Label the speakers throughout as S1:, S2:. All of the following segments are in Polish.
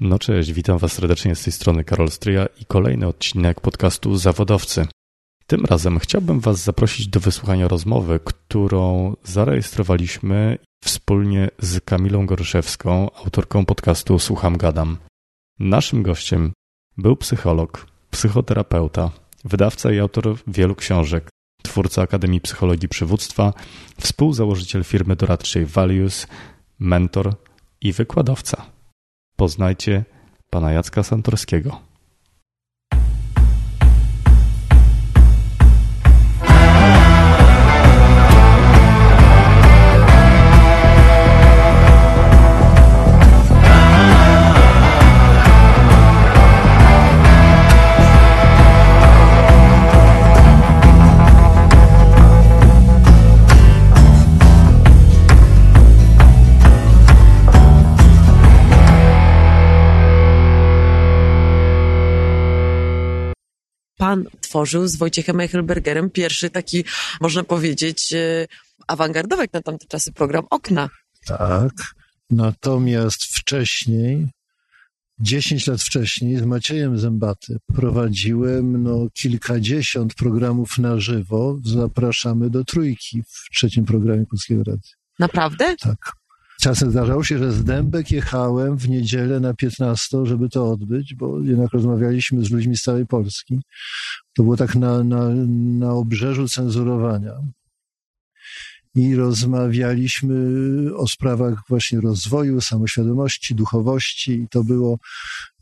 S1: No cześć, witam Was serdecznie z tej strony Karol Stryja i kolejny odcinek podcastu Zawodowcy. Tym razem chciałbym Was zaprosić do wysłuchania rozmowy, którą zarejestrowaliśmy wspólnie z Kamilą Goryszewską, autorką podcastu Słucham Gadam. Naszym gościem był psycholog, psychoterapeuta, wydawca i autor wielu książek, twórca Akademii Psychologii Przywództwa, współzałożyciel firmy doradczej Values, mentor i wykładowca. Poznajcie pana Jacka Santorskiego.
S2: Pan tworzył z Wojciechem Eichelbergerem pierwszy taki, można powiedzieć, e, awangardowy na tamte czasy program Okna.
S3: Tak. Natomiast wcześniej, 10 lat wcześniej, z Maciejem Zębaty prowadziłem no, kilkadziesiąt programów na żywo. Zapraszamy do trójki w trzecim programie Polskiego Radia.
S2: Naprawdę?
S3: Tak. Czasem zdarzało się, że z Dębek jechałem w niedzielę na 15, żeby to odbyć, bo jednak rozmawialiśmy z ludźmi z całej Polski. To było tak na, na, na obrzeżu cenzurowania. I rozmawialiśmy o sprawach właśnie rozwoju, samoświadomości, duchowości. I to było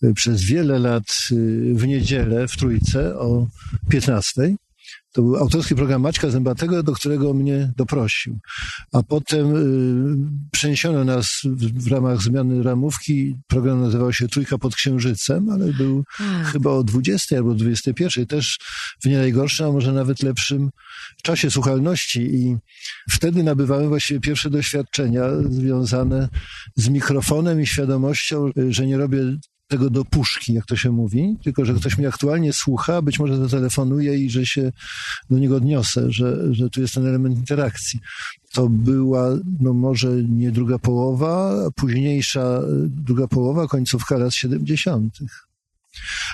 S3: y, przez wiele lat y, w niedzielę w Trójce o 15. To był autorski program Maćka Zębatego, do którego mnie doprosił. A potem y, przeniesiono nas w, w, ramach zmiany ramówki. Program nazywał się Trójka pod Księżycem, ale był hmm. chyba o 20 albo 21, też w nie najgorszym, a może nawet lepszym czasie słuchalności. I wtedy nabywałem właściwie pierwsze doświadczenia związane z mikrofonem i świadomością, że nie robię tego do puszki, jak to się mówi, tylko że ktoś mnie aktualnie słucha, być może zatelefonuje i że się do niego odniosę, że, że tu jest ten element interakcji. To była, no może nie druga połowa, późniejsza druga połowa, końcówka lat 70.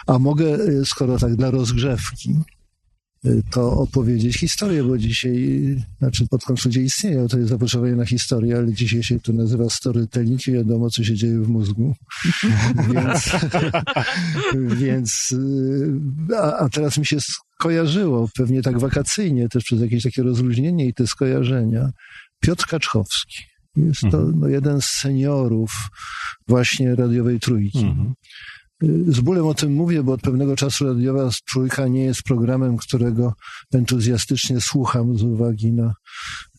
S3: A mogę, skoro tak dla rozgrzewki, to opowiedzieć historię, bo dzisiaj, znaczy podkąd ludzie istnieją, to jest zapotrzebowanie na historię, ale dzisiaj się to nazywa storytelling i wiadomo, co się dzieje w mózgu. więc, więc a, a, teraz mi się skojarzyło, pewnie tak wakacyjnie, też przez jakieś takie rozluźnienie i te skojarzenia. Piotr Kaczkowski. Jest to mhm. no, jeden z seniorów właśnie radiowej trójki. Mhm. Z bólem o tym mówię, bo od pewnego czasu radiowa trójka nie jest programem, którego entuzjastycznie słucham z uwagi na,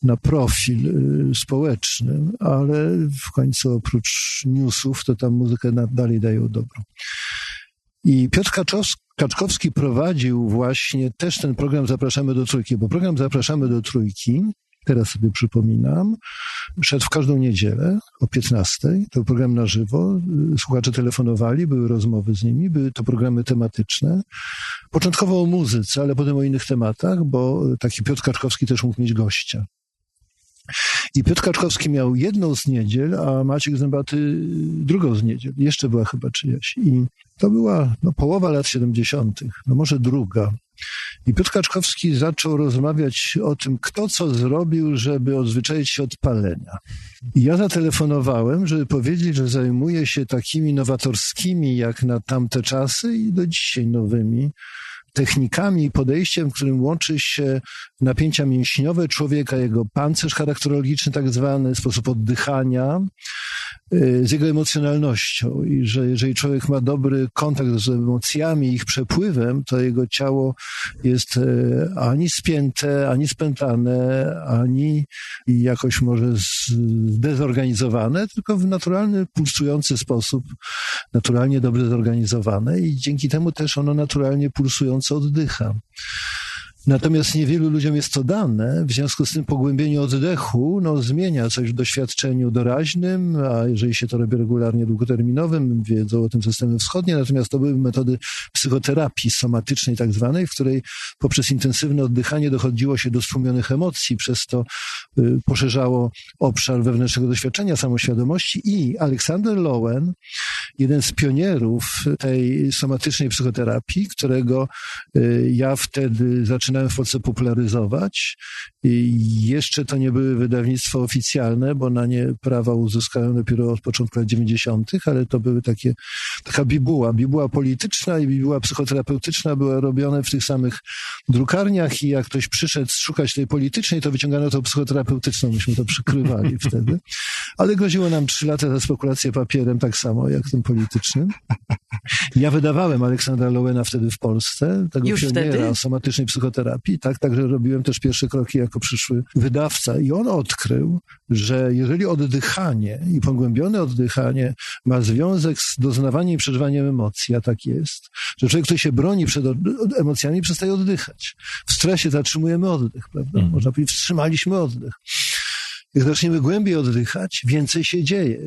S3: na profil y, społeczny, ale w końcu oprócz newsów to tam muzykę dalej dają dobrą. I Piotr Kaczkowski prowadził właśnie też ten program Zapraszamy do Trójki, bo program Zapraszamy do Trójki teraz sobie przypominam, szedł w każdą niedzielę o 15. To był program na żywo. Słuchacze telefonowali, były rozmowy z nimi, były to programy tematyczne. Początkowo o muzyce, ale potem o innych tematach, bo taki Piotr Kaczkowski też mógł mieć gościa. I Piotr Kaczkowski miał jedną z niedziel, a Maciek Zębaty drugą z niedziel. Jeszcze była chyba czyjaś. I to była no, połowa lat 70., no może druga. I Piotr Kaczkowski zaczął rozmawiać o tym, kto co zrobił, żeby odzwyczaić się od palenia. I ja zatelefonowałem, żeby powiedzieć, że zajmuje się takimi nowatorskimi jak na tamte czasy i do dzisiaj nowymi technikami i podejściem, w którym łączy się napięcia mięśniowe człowieka, jego pancerz charakterologiczny tak zwany, sposób oddychania, y, z jego emocjonalnością i że jeżeli człowiek ma dobry kontakt z emocjami, ich przepływem, to jego ciało jest y, ani spięte, ani spętane, ani jakoś może zdezorganizowane, tylko w naturalny, pulsujący sposób, naturalnie dobrze zorganizowane i dzięki temu też ono naturalnie pulsująco oddycha. Natomiast niewielu ludziom jest to dane, w związku z tym pogłębienie oddechu no, zmienia coś w doświadczeniu doraźnym, a jeżeli się to robi regularnie długoterminowym, wiedzą o tym systemy wschodnie, natomiast to były metody psychoterapii somatycznej tak zwanej, w której poprzez intensywne oddychanie dochodziło się do stłumionych emocji, przez to y, poszerzało obszar wewnętrznego doświadczenia, samoświadomości i Aleksander Lowen, jeden z pionierów tej somatycznej psychoterapii, którego y, ja wtedy zaczynałem w Polsce popularyzować. I jeszcze to nie były wydawnictwa oficjalne, bo na nie prawa uzyskałem dopiero od początku lat 90., ale to były takie, taka bibuła. Bibuła polityczna i bibuła psychoterapeutyczna były robione w tych samych drukarniach i jak ktoś przyszedł szukać tej politycznej, to wyciągano tą psychoterapeutyczną. Myśmy to przykrywali wtedy. Ale groziło nam trzy lata za spekulację papierem, tak samo jak tym politycznym. Ja wydawałem Aleksandra Lowena wtedy w Polsce, tego
S2: Już
S3: pioniera
S2: wtedy?
S3: somatycznej psychoterapii, tak, także robiłem też pierwsze kroki jako przyszły wydawca i on odkrył, że jeżeli oddychanie i pogłębione oddychanie ma związek z doznawaniem i przeżywaniem emocji, a tak jest, że człowiek, który się broni przed emocjami, przestaje oddychać. W stresie zatrzymujemy oddech, prawda?
S1: Mhm.
S3: Można powiedzieć, wstrzymaliśmy oddech. Jak zaczniemy głębiej oddychać, więcej się dzieje.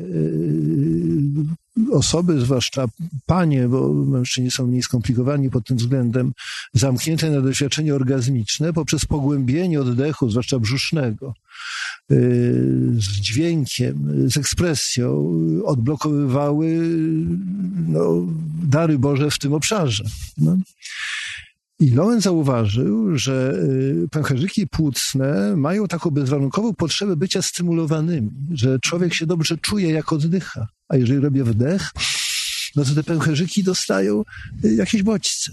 S3: Osoby, zwłaszcza panie, bo mężczyźni są mniej skomplikowani pod tym względem, zamknięte na doświadczenie orgazmiczne poprzez pogłębienie oddechu, zwłaszcza brzusznego, yy, z dźwiękiem, z ekspresją, odblokowywały no, dary Boże w tym obszarze. No. I Lowen zauważył, że y, pęcherzyki płucne mają taką bezwarunkową potrzebę bycia stymulowanymi, że człowiek się dobrze czuje, jak oddycha. A jeżeli robię wdech, no to te pęcherzyki dostają y, jakieś bodźce.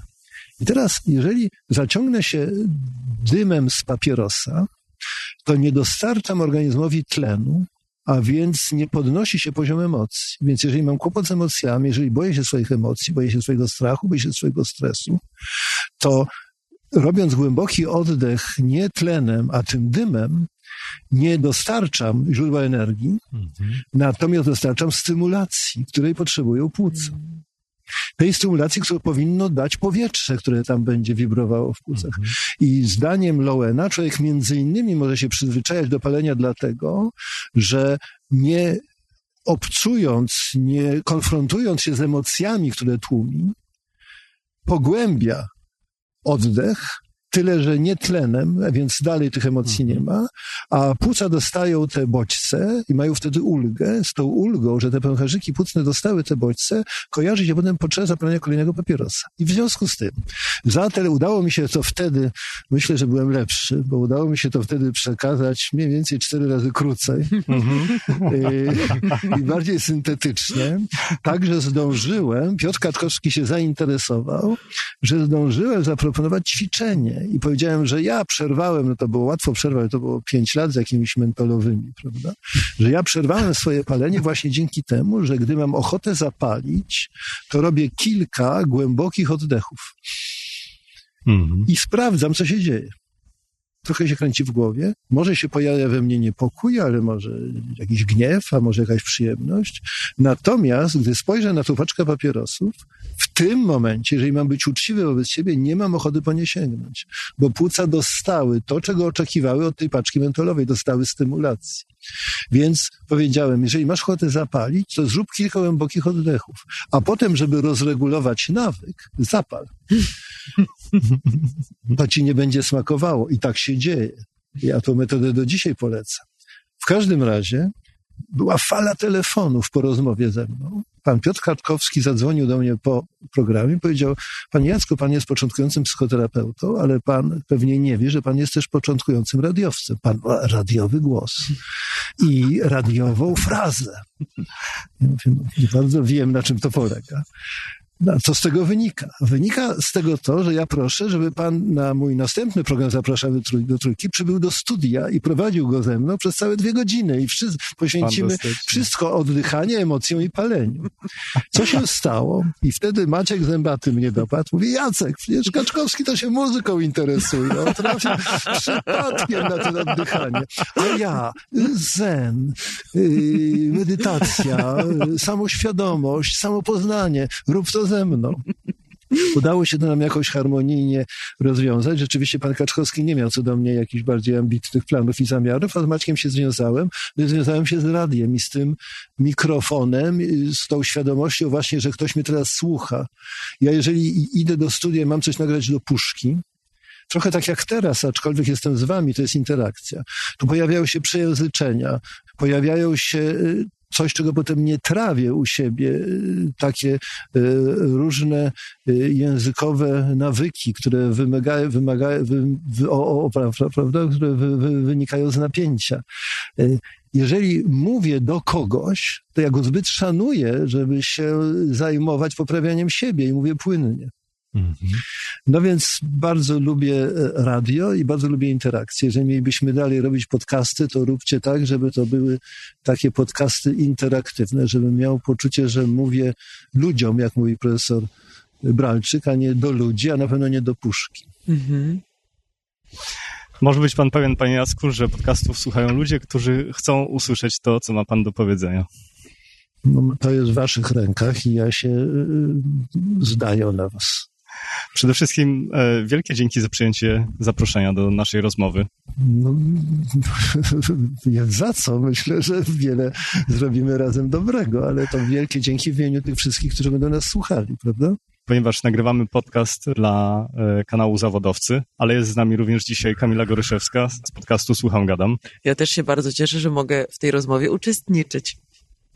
S3: I teraz, jeżeli zaciągnę się dymem z papierosa, to nie dostarczam organizmowi tlenu, a więc nie podnosi się poziom emocji. Więc jeżeli mam kłopot z emocjami, jeżeli boję się swoich emocji, boję się swojego strachu, boję się swojego stresu, to robiąc głęboki oddech nie tlenem, a tym dymem, nie dostarczam źródła energii, natomiast dostarczam stymulacji, której potrzebują płuca. Tej stymulacji, którą powinno dać powietrze, które tam będzie wibrowało w płucach. I zdaniem Lowena człowiek między innymi może się przyzwyczajać do palenia dlatego, że nie obcując, nie konfrontując się z emocjami, które tłumi, pogłębia oddech, tyle, że nie tlenem, więc dalej tych emocji nie ma, a płuca dostają te bodźce i mają wtedy ulgę. Z tą ulgą, że te pęcherzyki płucne dostały te bodźce, kojarzy się potem potrzeba zapalenia kolejnego papierosa. I w związku z tym, zatem udało mi się to wtedy, myślę, że byłem lepszy, bo udało mi się to wtedy przekazać mniej więcej cztery razy krócej i bardziej syntetycznie. Także zdążyłem, Piotr Kaczkowski się zainteresował, że zdążyłem zaproponować ćwiczenie i powiedziałem, że ja przerwałem, no to było łatwo przerwać, to było pięć lat z jakimiś mentolowymi, prawda? Że ja przerwałem swoje palenie właśnie dzięki temu, że gdy mam ochotę zapalić, to robię kilka głębokich oddechów
S1: Mhm.
S3: i sprawdzam, co się dzieje. Trochę się kręci w głowie. Może się pojawia we mnie niepokój, ale może jakiś gniew, a może jakaś przyjemność. Natomiast, gdy spojrzę na tą paczkę papierosów, tym momencie, jeżeli mam być uczciwy wobec siebie, nie mam ochoty po nie sięgnąć, bo płuca dostały to, czego oczekiwały od tej paczki mentolowej, dostały stymulacji. Więc powiedziałem, jeżeli masz ochotę zapalić, to zrób kilka głębokich oddechów, a potem, żeby rozregulować nawyk, zapal. To ci nie będzie smakowało i tak się dzieje. Ja tą metodę do dzisiaj polecam. W każdym razie była fala telefonów po rozmowie ze mną. Pan Piotr Kartkowski zadzwonił do mnie po programie i powiedział, panie Jacku, pan jest początkującym psychoterapeutą, ale pan pewnie nie wie, że pan jest też początkującym radiowcem. Pan ma radiowy głos i radiową frazę. Ja mówię, nie bardzo wiem, na czym to polega. No, co z tego wynika? Wynika z tego to, że ja proszę, żeby pan na mój następny program Zapraszamy do Trójki przybył do studia i prowadził go ze mną przez całe dwie godziny i wszyscy poświęcimy wszystko oddychanie, emocjom i paleniu. Co się stało? I wtedy Maciek Zębaty mnie dopadł. Mówi, Jacek, przecież Kaczkowski to się muzyką interesuje. On trafił przypadkiem na to oddychanie. A ja, zen, yy, medytacja, yy, samoświadomość, samopoznanie. Rób to ze mną. Udało się to nam jakoś harmonijnie rozwiązać. Rzeczywiście pan Kaczkowski nie miał co do mnie jakichś bardziej ambitnych planów i zamiarów, a z Maćkiem się związałem. Związałem się z radiem i z tym mikrofonem, z tą świadomością właśnie, że ktoś mnie teraz słucha. Ja jeżeli idę do studia mam coś nagrać do puszki, trochę tak jak teraz, aczkolwiek jestem z wami, to jest interakcja. Tu pojawiają się przejęzyczenia, pojawiają się y, coś, czego potem nie trawię u siebie, y, takie y, różne językowe nawyki, które wymagają, wymagają, wy, o, o, prawda, które wy, wy, wynikają z napięcia. Jeżeli mówię do kogoś, to ja go zbyt szanuję, żeby się zajmować poprawianiem siebie i mówię płynnie. Mhm. No więc bardzo lubię e, radio i bardzo lubię interakcje. Jeżeli mielibyśmy dalej robić podcasty, to róbcie tak, żeby to były takie podcasty interaktywne, żebym miał poczucie, że mówię ludziom, jak mówi profesor Bralczyk, a nie do ludzi, a na pewno nie do puszki. Mhm.
S1: Może być pan pewien, panie Jacku, że podcastów słuchają ludzie, którzy chcą usłyszeć to, co ma pan do powiedzenia.
S3: No, to jest w waszych rękach i ja się y, zdaję na was.
S1: Przede wszystkim e, wielkie dzięki za przyjęcie zaproszenia do naszej rozmowy. No,
S3: za co? Myślę, że wiele zrobimy razem dobrego, ale to wielkie dzięki w imieniu tych wszystkich, którzy będą nas słuchali, prawda?
S1: Ponieważ nagrywamy podcast dla e, kanału Zawodowcy, ale jest z nami również dzisiaj Kamila Goryszewska z podcastu Słucham Gadam.
S2: Ja też się bardzo cieszę, że mogę w tej rozmowie uczestniczyć.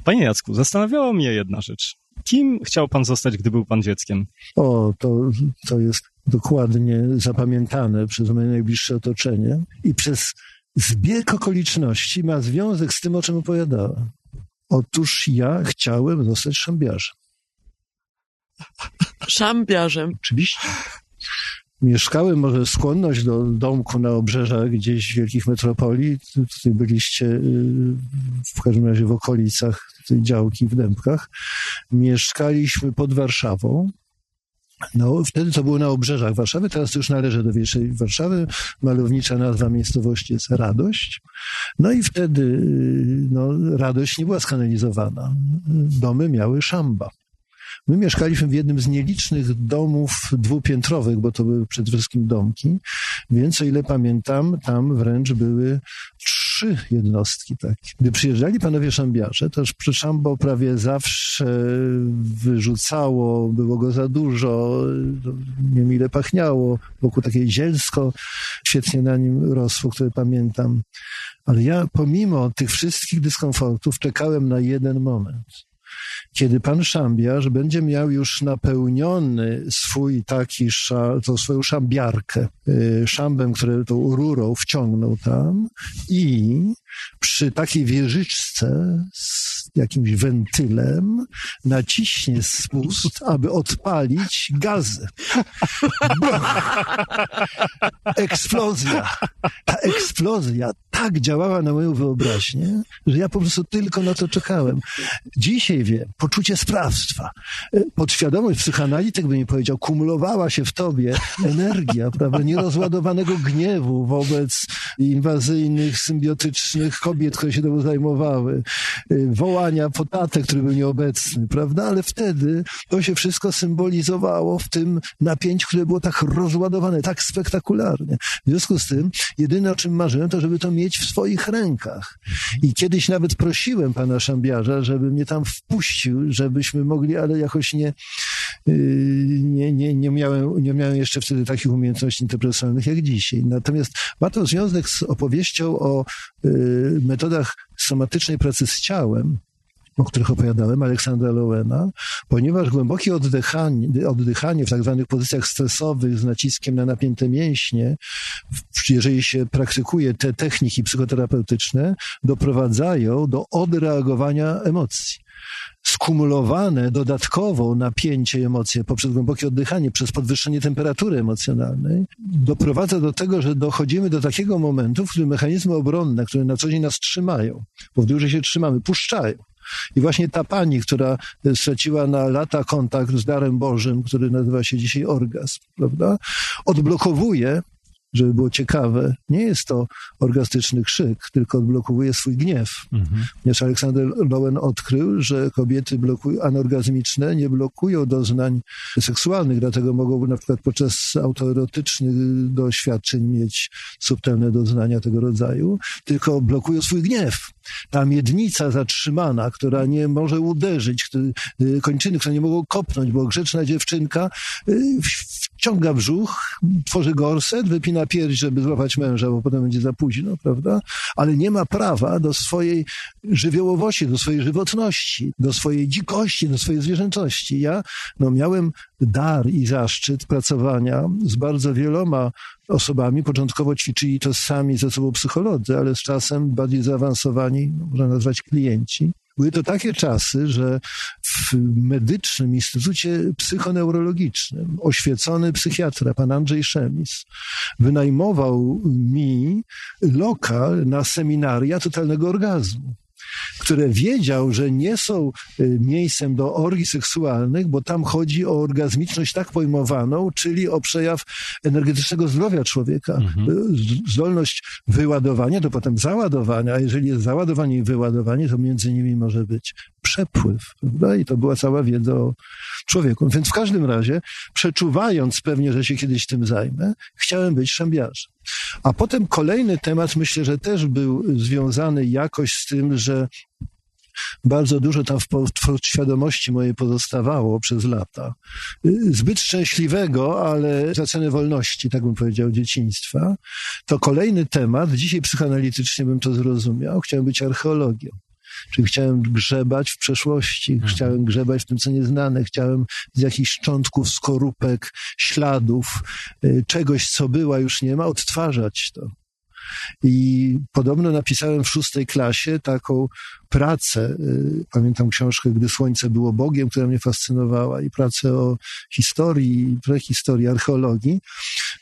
S1: Panie Jacku, zastanawiała mnie jedna rzecz. Kim chciał pan zostać, gdy był pan dzieckiem?
S3: O, to, to jest dokładnie zapamiętane przez moje najbliższe otoczenie i przez zbieg okoliczności ma związek z tym, o czym opowiadałem. Otóż ja chciałem zostać szambiarzem.
S2: Szambiarzem?
S3: Oczywiście. Mieszkałem, może skłonność do domku na obrzeżach gdzieś wielkich metropolii. Tutaj byliście y, w każdym razie w okolicach tej działki w Dębkach. Mieszkaliśmy pod Warszawą. No, wtedy to było na obrzeżach Warszawy, teraz to już należy do większej Warszawy. Malownicza nazwa miejscowości jest Radość. No i wtedy y, no, Radość nie była skanalizowana. Domy miały szamba. My mieszkaliśmy w jednym z nielicznych domów dwupiętrowych, bo to były przede wszystkim domki, więc o ile pamiętam, tam wręcz były trzy jednostki takie. Gdy przyjeżdżali panowie szambiarze, już przy szambo prawie zawsze wyrzucało, było go za dużo, niemile pachniało, wokół takie zielsko świetnie na nim rosło, które pamiętam. Ale ja pomimo tych wszystkich dyskomfortów czekałem na jeden moment kiedy pan szambiarz będzie miał już napełniony swój taki, tą swoją szambiarkę, y, szambem, które tą rurą wciągnął tam i przy takiej wieżyczce z jakimś wentylem naciśnie spust, aby odpalić gazy. eksplozja. Ta eksplozja tak działała na moją wyobraźnię, że ja po prostu tylko na to czekałem. Dzisiaj wiem, poczucie sprawstwa, podświadomość psychoanalityk by mi powiedział, kumulowała się w tobie energia, prawda, nierozładowanego gniewu wobec inwazyjnych, symbiotycznych kobiet, które się temu zajmowały, wołania po tatę, który był nieobecny, prawda, ale wtedy to się wszystko symbolizowało w tym napięciu, które było tak rozładowane, tak spektakularnie. W związku z tym, jedyne o czym marzyłem, to żeby to mieć w swoich rękach. I kiedyś nawet prosiłem pana Szambiarza, żeby mnie tam wpuścił, żebyśmy mogli, ale jakoś nie, nie, nie, nie, miałem, nie miałem jeszcze wtedy takich umiejętności interpersonalnych jak dzisiaj. Natomiast ma to związek z opowieścią o yy, metodach somatycznej pracy z ciałem, o których opowiadałem, Aleksandra Lowena, ponieważ głębokie oddychanie, oddychanie w tak zwanych pozycjach stresowych z naciskiem na napięte mięśnie, jeżeli się praktykuje te techniki psychoterapeutyczne, doprowadzają do odreagowania emocji skumulowane dodatkowo napięcie emocje poprzez głębokie oddychanie, przez podwyższenie temperatury emocjonalnej, doprowadza do tego, że dochodzimy do takiego momentu, w którym mechanizmy obronne, które na co dzień nas trzymają, bo w dłużej się trzymamy, puszczają. I właśnie ta pani, która straciła na lata kontakt z darem Bożym, który nazywa się dzisiaj orgazm, prawda, odblokowuje żeby było ciekawe, nie jest to orgastyczny krzyk, tylko odblokowuje swój gniew. Mhm. Ponieważ Aleksander Lowen odkrył, że kobiety blokują, anorgazmiczne nie blokują doznań seksualnych, dlatego mogą na przykład podczas autoerotycznych doświadczeń mieć subtelne doznania tego rodzaju, tylko blokują swój gniew. Ta miednica zatrzymana, która nie może uderzyć, y, kończyny, które nie mogą kopnąć, bo grzeczna dziewczynka wciąga brzuch, tworzy gorset, wypina pierś, żeby złapać męża, bo potem będzie za późno, prawda? Ale nie ma prawa do swojej żywiołowości, do swojej żywotności, do swojej dzikości, do swojej zwierzęcości. Ja no, miałem dar i zaszczyt pracowania z bardzo wieloma osobami. Początkowo ćwiczyli to sami ze sobą psycholodzy, ale z czasem bardziej zaawansowani, no, można nazwać klienci. Były to takie czasy, że w medycznym instytucie psychoneurologicznym oświecony psychiatra, pan Andrzej Szemis, wynajmował mi lokal na seminaria totalnego orgazmu które wiedział, że nie są y, miejscem do orgii seksualnych, bo tam chodzi o orgazmiczność tak pojmowaną, czyli o przejaw energetycznego zdrowia człowieka. Mhm. Y, zdolność wyładowania, to potem załadowania, a jeżeli jest załadowanie i wyładowanie, to między nimi może być przepływ, prawda? I to była cała wiedza o człowieku. Więc w każdym razie, przeczuwając pewnie, że się kiedyś tym zajmę, chciałem być szambiarzem. A potem kolejny temat, myślę, że też był związany jakoś z tym, że bardzo dużo tam w świadomości mojej pozostawało przez lata. Zbyt szczęśliwego, ale za cenę wolności, tak bym powiedział, dzieciństwa. To kolejny temat, dzisiaj psychoanalitycznie bym to zrozumiał, chciałem być archeologiem. Czyli chciałem grzebać w przeszłości, mhm. chciałem grzebać w tym, co nieznane, chciałem z jakichś szczątków, skorupek, śladów, y, czegoś, co była, już nie ma, odtwarzać to. I podobno napisałem w szóstej klasie taką pracę, y, pamiętam książkę Gdy Słońce było Bogiem, która mnie fascynowała i pracę o historii, prehistorii, archeologii,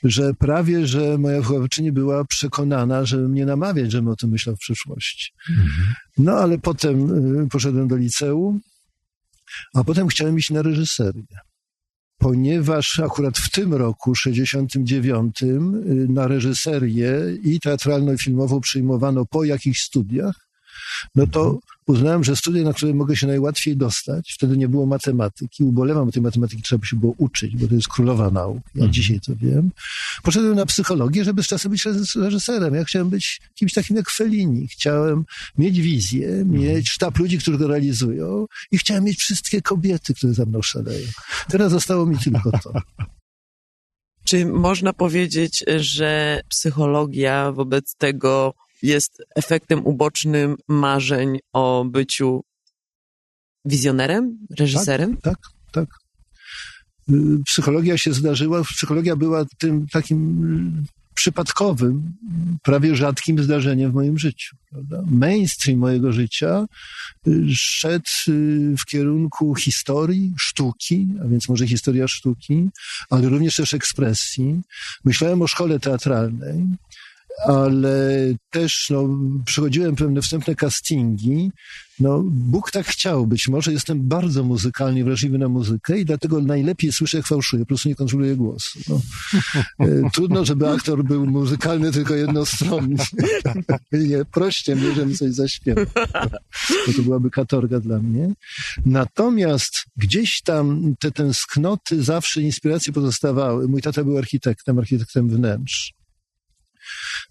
S3: że prawie, że moja wychowawczyni była przekonana, że mnie namawiać, żebym o tym myślał w przyszłości. Mhm. No ale potem y, poszedłem do liceum, a potem chciałem iść na reżyserię ponieważ akurat w tym roku, 69, y, na reżyserię i teatralną i filmową przyjmowano po jakichś studiach, no to uznałem, że studia, na które mogę się najłatwiej dostać, wtedy nie było matematyki, ubolewam, bo tej matematyki trzeba się było uczyć, bo to jest królowa nauk, ja mhm. dzisiaj to wiem. Poszedłem na psychologię, żeby z czasem być reżyserem. Ja chciałem być kimś takim jak Fellini. Chciałem mieć wizję, mhm. mieć sztab ludzi, którzy go realizują i chciałem mieć wszystkie kobiety, które za mną szaleją. Teraz zostało mi tylko to.
S2: Czy można powiedzieć, że psychologia wobec tego jest efektem ubocznym marzeń o byciu wizjonerem, reżyserem?
S3: Tak, tak. tak. Y, psychologia się zdarzyła, psychologia była tym takim przypadkowym, prawie rzadkim zdarzeniem w moim życiu. Prawda? Mainstream mojego życia y, szedł y, w kierunku historii, sztuki, a więc może historia sztuki, ale również też ekspresji. Myślałem o szkole teatralnej, ale też no, przechodziłem pewne wstępne castingi. No, Bóg tak chciał. Być może jestem bardzo muzykalnie wrażliwy na muzykę i dlatego najlepiej słyszę, jak fałszuję, po prostu nie kontroluję głosu. No. E, trudno, żeby aktor był muzykalny tylko jednostronny. nie, proście mnie, żebym coś zaśpiewał. Bo to byłaby katorga dla mnie. Natomiast gdzieś tam te tęsknoty zawsze inspiracje pozostawały. Mój tata był architektem, architektem wnętrz.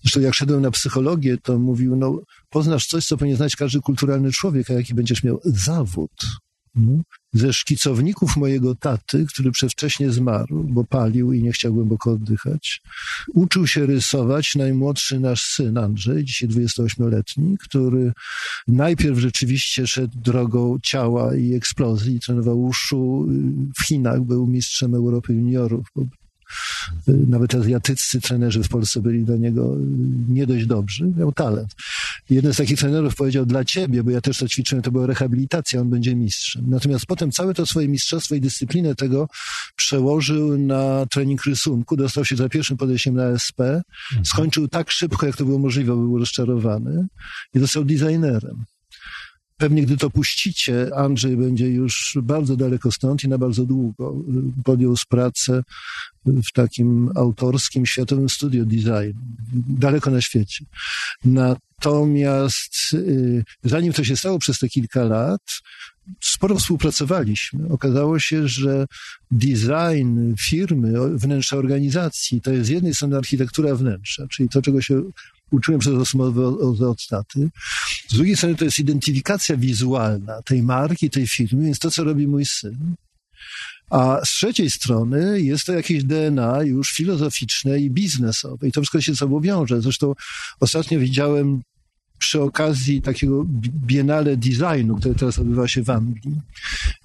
S3: Zresztą jak szedłem na psychologię, to mówił, no poznasz coś, co powinien znać każdy kulturalny człowiek, a jaki będziesz miał zawód. No. Ze szkicowników mojego taty, który przedwcześnie zmarł, bo palił i nie chciał głęboko oddychać, uczył się rysować najmłodszy nasz syn Andrzej, dzisiaj 28-letni, który najpierw rzeczywiście szedł drogą ciała i eksplozji, trenował uszu w Chinach, był mistrzem Europy juniorów, nawet azjatyccy trenerzy w Polsce byli dla niego nie dość dobrzy. Miał talent. Jeden z takich trenerów powiedział dla ciebie, bo ja też to ćwiczyłem, to była rehabilitacja, on będzie mistrzem. Natomiast potem całe to swoje mistrzostwo i dyscyplinę tego przełożył na trening rysunku. Dostał się za pierwszym podejściem na SP. Mhm. Skończył tak szybko, jak to było możliwe, był rozczarowany i został designerem. Pewnie gdy to puścicie, Andrzej będzie już bardzo daleko stąd i na bardzo długo. Podjął z pracę w takim autorskim, światowym studio design, daleko na świecie. Natomiast y, zanim to się stało przez te kilka lat, sporo współpracowaliśmy. Okazało się, że design firmy, wnętrza organizacji to jest z jednej strony architektura wnętrza, czyli to, czego się uczyłem przez rozmowy od staty. Z drugiej strony to jest identyfikacja wizualna tej marki, tej firmy, więc to, co robi mój syn. A z trzeciej strony jest to jakieś DNA już filozoficzne i biznesowe. I to wszystko się ze sobą wiąże. Zresztą ostatnio widziałem przy okazji takiego biennale designu, które teraz odbywa się w Anglii,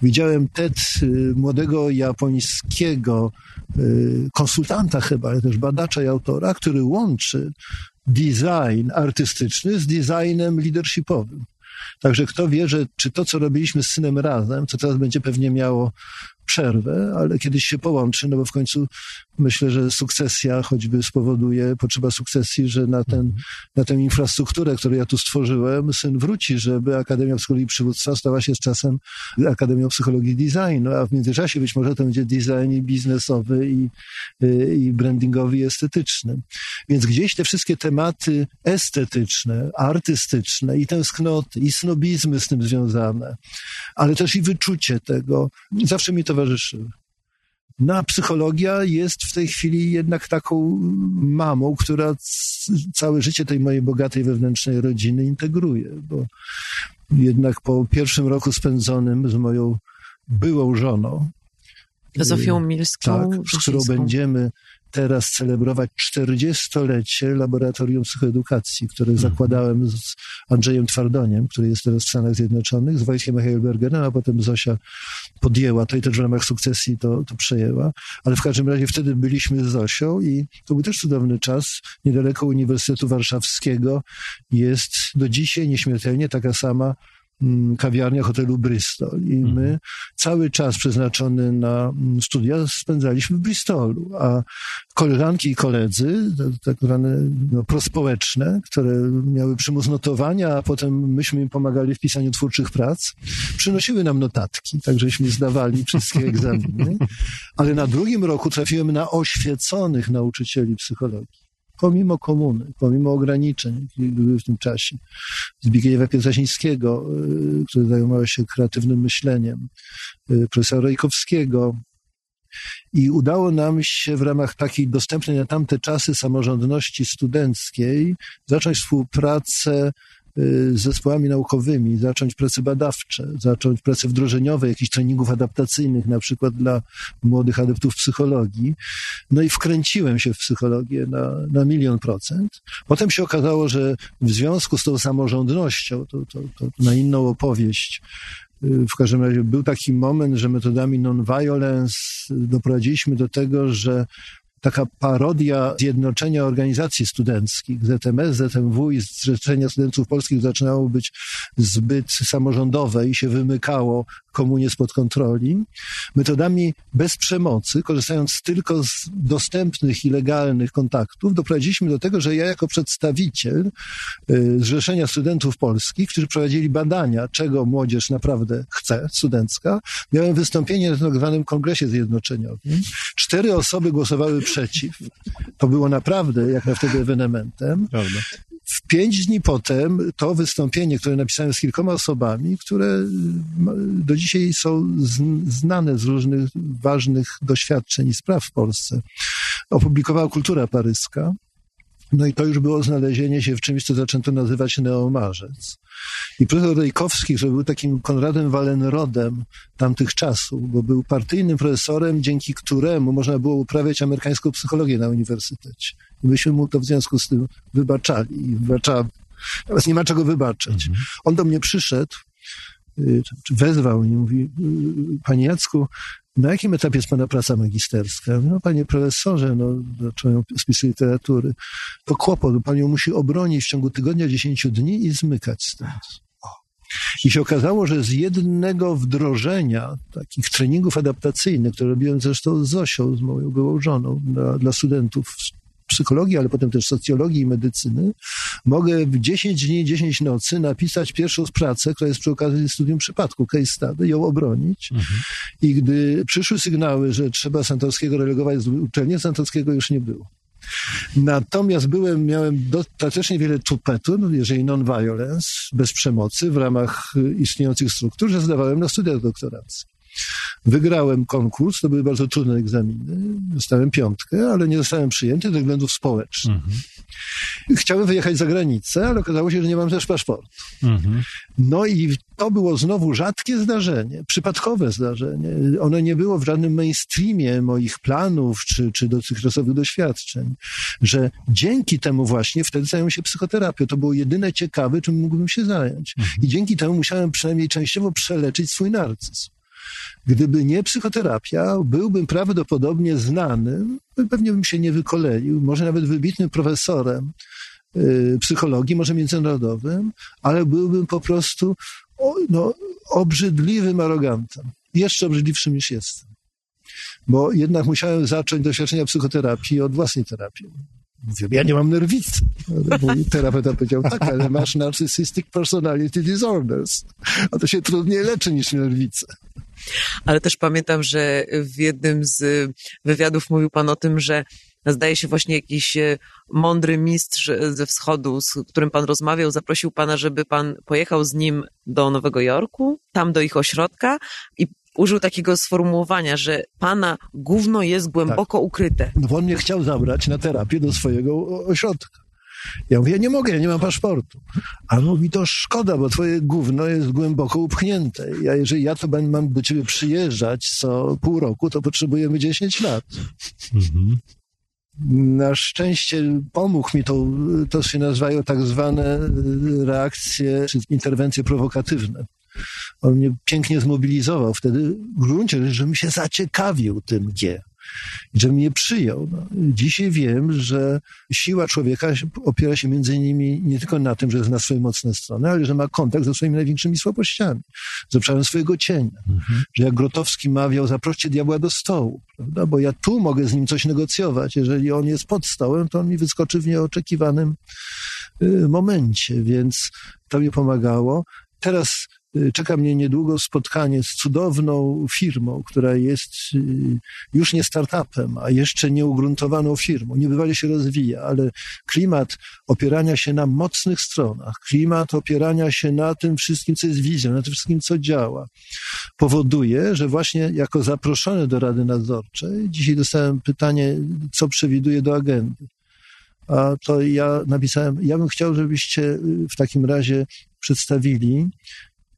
S3: widziałem TED y, młodego japońskiego y, konsultanta chyba, ale też badacza i autora, który łączy design artystyczny z designem leadershipowym. Także kto wie, że czy to, co robiliśmy z synem razem, co teraz będzie pewnie miało przerwę, ale kiedyś się połączy, no bo w końcu myślę, że sukcesja choćby spowoduje, potrzeba sukcesji, że na, ten, na tę infrastrukturę, którą ja tu stworzyłem, syn wróci, żeby Akademia Psychologii Przywództwa stała się z czasem Akademią Psychologii Designu, a w międzyczasie być może to będzie design i biznesowy, i, i brandingowy, i estetyczny. Więc gdzieś te wszystkie tematy estetyczne, artystyczne i tęsknoty, i snobizmy z tym związane, ale też i wyczucie tego, zawsze mi towarzyszyły. No a psychologia jest w tej chwili jednak taką mamą, która całe życie tej mojej bogatej wewnętrznej rodziny integruje, bo jednak po pierwszym roku spędzonym z moją byłą żoną,
S2: Zofią Milską.
S3: Tak, z którą będziemy teraz celebrować 40-lecie Laboratorium Psychoedukacji, które mhm. zakładałem z Andrzejem Twardoniem, który jest teraz w Stanach Zjednoczonych, z Wojtkiem Heilbergerem, a potem Zosia podjęła to i też w ramach sukcesji to, to przejęła. Ale w każdym razie wtedy byliśmy z Zosią i to był też cudowny czas. Niedaleko Uniwersytetu Warszawskiego jest do dzisiaj nieśmiertelnie taka sama kawiarnia hotelu Bristol. I my mhm. cały czas przeznaczony na mm, studia spędzaliśmy w Bristolu, a koleżanki i koledzy, tak zwane no, prospołeczne, które miały przymus notowania, a potem myśmy im pomagali w pisaniu twórczych prac, przynosiły nam notatki, tak żeśmy zdawali wszystkie egzaminy. Ale na drugim roku trafiłem na oświeconych nauczycieli psychologii pomimo komuny, pomimo ograniczeń, jakie były w tym czasie. Zbigniewa Pietrasińskiego, y, który zajmował się kreatywnym myśleniem, y, profesora Rejkowskiego. I udało nam się w ramach takiej dostępnej na tamte czasy samorządności studenckiej zacząć współpracę z zespołami naukowymi, zacząć prace badawcze, zacząć prace wdrożeniowe, jakichś treningów adaptacyjnych, na przykład dla młodych adeptów psychologii. No i wkręciłem się w psychologię na, na milion procent. Potem się okazało, że w związku z tą samorządnością, to, to, to na inną opowieść, y, w każdym razie był taki moment, że metodami non-violence doprowadziliśmy do tego, że taka parodia zjednoczenia organizacji studenckich, ZMS, ZMW i Zrzeszenia Studentów Polskich zaczynało być zbyt samorządowe i się wymykało komunie spod kontroli. Metodami bez przemocy, korzystając tylko z dostępnych i legalnych kontaktów, doprowadziliśmy do tego, że ja jako przedstawiciel y, Zrzeszenia Studentów Polskich, którzy prowadzili badania, czego młodzież naprawdę chce, studencka, miałem wystąpienie na tak zwanym Kongresie Zjednoczeniowym. Cztery osoby głosowały przeciw. To było naprawdę, jak na wtedy, ewenementem. Prawda. W pięć dni potem to wystąpienie, które napisałem z kilkoma osobami, które do dzisiaj są znane z różnych ważnych doświadczeń i spraw w Polsce, opublikowała Kultura Paryska. No i to już było znalezienie się w czymś, co zaczęto nazywać neomarzec. I profesor Rejkowski, który był takim Konradem Wallenrodem tamtych czasów, bo był partyjnym profesorem, dzięki któremu można było uprawiać amerykańską psychologię na uniwersytecie. I myśmy mu to w związku z tym wybaczali i wybaczamy. Teraz nie ma czego wybaczyć. Mhm. On do mnie przyszedł, y, wezwał i mówi, y, panie Jacku, na jakim etapie jest pana praca magisterska? No, panie profesorze, no, zacząłem spisy literatury. To kłopot, pan ją musi obronić w ciągu tygodnia, dziesięciu dni i zmykać stąd. I się okazało, że z jednego wdrożenia takich treningów adaptacyjnych, które robiłem zresztą z Zosią, z moją byłą żoną, dla, dla studentów psychologii, ale potem też socjologii i medycyny, mogę w 10 dni, 10 nocy napisać pierwszą pracę, która jest przy okazji studium przypadku, case study, ją obronić. Mhm. I gdy przyszły sygnały, że trzeba Santorskiego relegować z uczelni, Santorskiego już nie było. Natomiast byłem, miałem dostatecznie wiele tupetu, jeżeli non-violence, bez przemocy, w ramach istniejących struktur, że zdawałem na studiach doktoranckich. Wygrałem konkurs, to były bardzo trudne egzaminy. Dostałem piątkę, ale nie zostałem przyjęty ze względów społecznych. Mhm. Chciałem wyjechać za granicę, ale okazało się, że nie mam też paszportu. Mhm. No i to było znowu rzadkie zdarzenie, przypadkowe zdarzenie. Ono nie było w żadnym mainstreamie moich planów czy, czy dotychczasowych doświadczeń, że dzięki temu właśnie wtedy zająłem się psychoterapią. To było jedyne ciekawe, czym mógłbym się zająć. Mhm. I dzięki temu musiałem przynajmniej częściowo przeleczyć swój narcyzm. Gdyby nie psychoterapia, byłbym prawdopodobnie znanym, pewnie bym się nie wykoleił, może nawet wybitnym profesorem y, psychologii, może międzynarodowym, ale byłbym po prostu no, obrzydliwym arogantem. Jeszcze obrzydliwszym niż jestem. Bo jednak musiałem zacząć doświadczenia psychoterapii od własnej terapii. Mówię, ja nie mam nerwicy. Mój terapeuta powiedział, tak, ale masz narcissistic personality disorders. A to się trudniej leczy niż nerwice.
S2: Ale też pamiętam, że w jednym z wywiadów mówił pan o tym, że zdaje się właśnie jakiś e, mądry mistrz ze wschodu, z którym pan rozmawiał, zaprosił pana, żeby pan pojechał z nim do Nowego Jorku, tam do ich ośrodka i użył takiego sformułowania, że pana gówno jest głęboko tak. ukryte.
S3: No bo on mnie chciał zabrać na terapię do swojego ośrodka. Ja mówię, ja nie mogę, ja nie mam paszportu. A on mówi, to szkoda, bo twoje gówno jest głęboko upchnięte. Ja, jeżeli ja to mam do ciebie przyjeżdżać co pół roku, to potrzebujemy 10 lat. Mhm. Na szczęście pomógł mi to, to się nazywają tak zwane reakcje, czy interwencje prowokatywne. On mnie pięknie zmobilizował wtedy w gruncie rzeczy, żebym się zaciekawił tym G i że mnie przyjął. No, dzisiaj wiem, że siła człowieka opiera się między innymi nie tylko na tym, że zna swoje mocne strony, ale że ma kontakt ze swoimi największymi słabościami, z obszarem swojego cienia. Mhm. Że jak Grotowski mawiał, zaproście diabła do stołu, prawda? bo ja tu mogę z nim coś negocjować. Jeżeli on jest pod stołem, to on mi wyskoczy w nieoczekiwanym y, momencie, więc to mi pomagało. Teraz czeka mnie niedługo spotkanie z cudowną firmą, która jest y, już nie startupem, a jeszcze nieugruntowaną firmą. Niebywale się rozwija, ale klimat opierania się na mocnych stronach, klimat opierania się na tym wszystkim, co jest wizją, na tym wszystkim, co działa, powoduje, że właśnie jako zaproszony do Rady Nadzorczej, dzisiaj dostałem pytanie, co przewiduje do agendy. A to ja napisałem, ja bym chciał, żebyście y, w takim razie przedstawili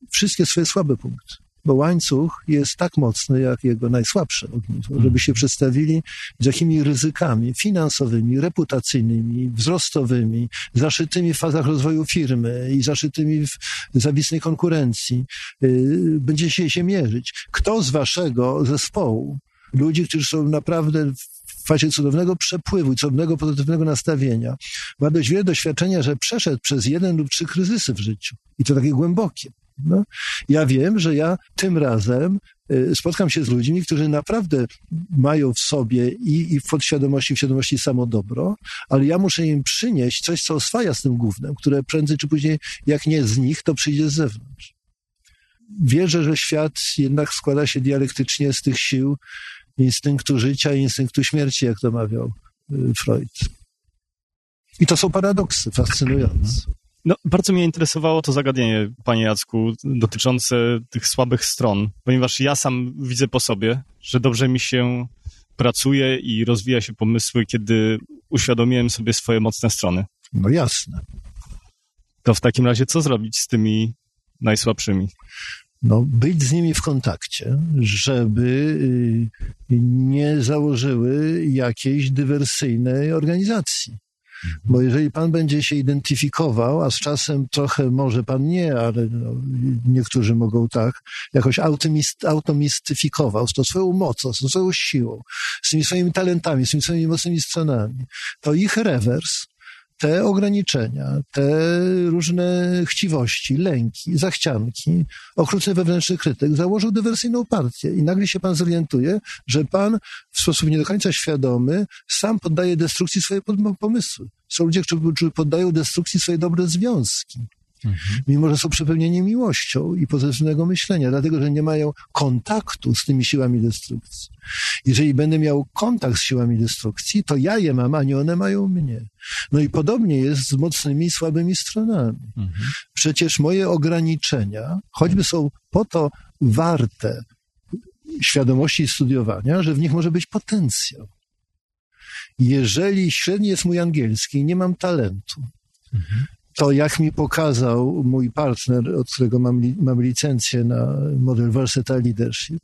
S3: wszystkie swoje słabe punkty. Bo łańcuch jest tak mocny, jak jego najsłabsze ogniwo, żeby się przedstawili, z jakimi ryzykami finansowymi, reputacyjnymi, wzrostowymi, zaszytymi w fazach rozwoju firmy i zaszytymi w zawisnej konkurencji, yy, będziecie się mierzyć. Kto z waszego zespołu, ludzi, którzy są naprawdę w fazie cudownego przepływu i cudownego pozytywnego nastawienia, ma dość wiele doświadczenia, że przeszedł przez jeden lub trzy kryzysy w życiu. I to takie głębokie. No, ja wiem, że ja tym razem y, spotkam się z ludźmi, którzy naprawdę mają w sobie i, i w podświadomości, w świadomości samo dobro, ale ja muszę im przynieść coś, co oswaja z tym głównym, które prędzej czy później, jak nie z nich, to przyjdzie z zewnątrz. Wierzę, że świat jednak składa się dialektycznie z tych sił instynktu życia i instynktu śmierci, jak to mawiał y, Freud. I to są paradoksy fascynujące.
S1: No, bardzo mnie interesowało to zagadnienie, panie Jacku, dotyczące tych słabych stron, ponieważ ja sam widzę po sobie, że dobrze mi się pracuje i rozwija się pomysły, kiedy uświadomiłem sobie swoje mocne strony.
S3: No jasne.
S1: To w takim razie co zrobić z tymi najsłabszymi?
S3: No, być z nimi w kontakcie, żeby y, nie założyły jakiejś dywersyjnej organizacji. Bo jeżeli pan będzie się identyfikował, a z czasem trochę może pan nie, ale no, niektórzy mogą tak, jakoś automistyfikował z tą swoją mocą, z tą swoją siłą, z tymi swoimi talentami, z tymi swoimi mocnymi stronami, to ich rewers te ograniczenia, te różne chciwości, lęki, zachcianki, okrutny wewnętrzny krytyk założył dywersyjną partię i nagle się pan zorientuje, że pan w sposób nie do końca świadomy sam poddaje destrukcji swoje pomysły. Są ludzie, którzy poddają destrukcji swoje dobre związki. Mhm. Mimo, że są przepełnieni miłością i pozytywnego myślenia, dlatego, że nie mają kontaktu z tymi siłami destrukcji. Jeżeli będę miał kontakt z siłami destrukcji, to ja je mam, a nie one mają mnie. No i podobnie jest z mocnymi i słabymi stronami. Mhm. Przecież moje ograniczenia, choćby są po to warte świadomości i studiowania, że w nich może być potencjał. Jeżeli średni jest mój angielski i nie mam talentu, mhm to jak mi pokazał mój partner, od którego mam, mam licencję na model Versatile Leadership,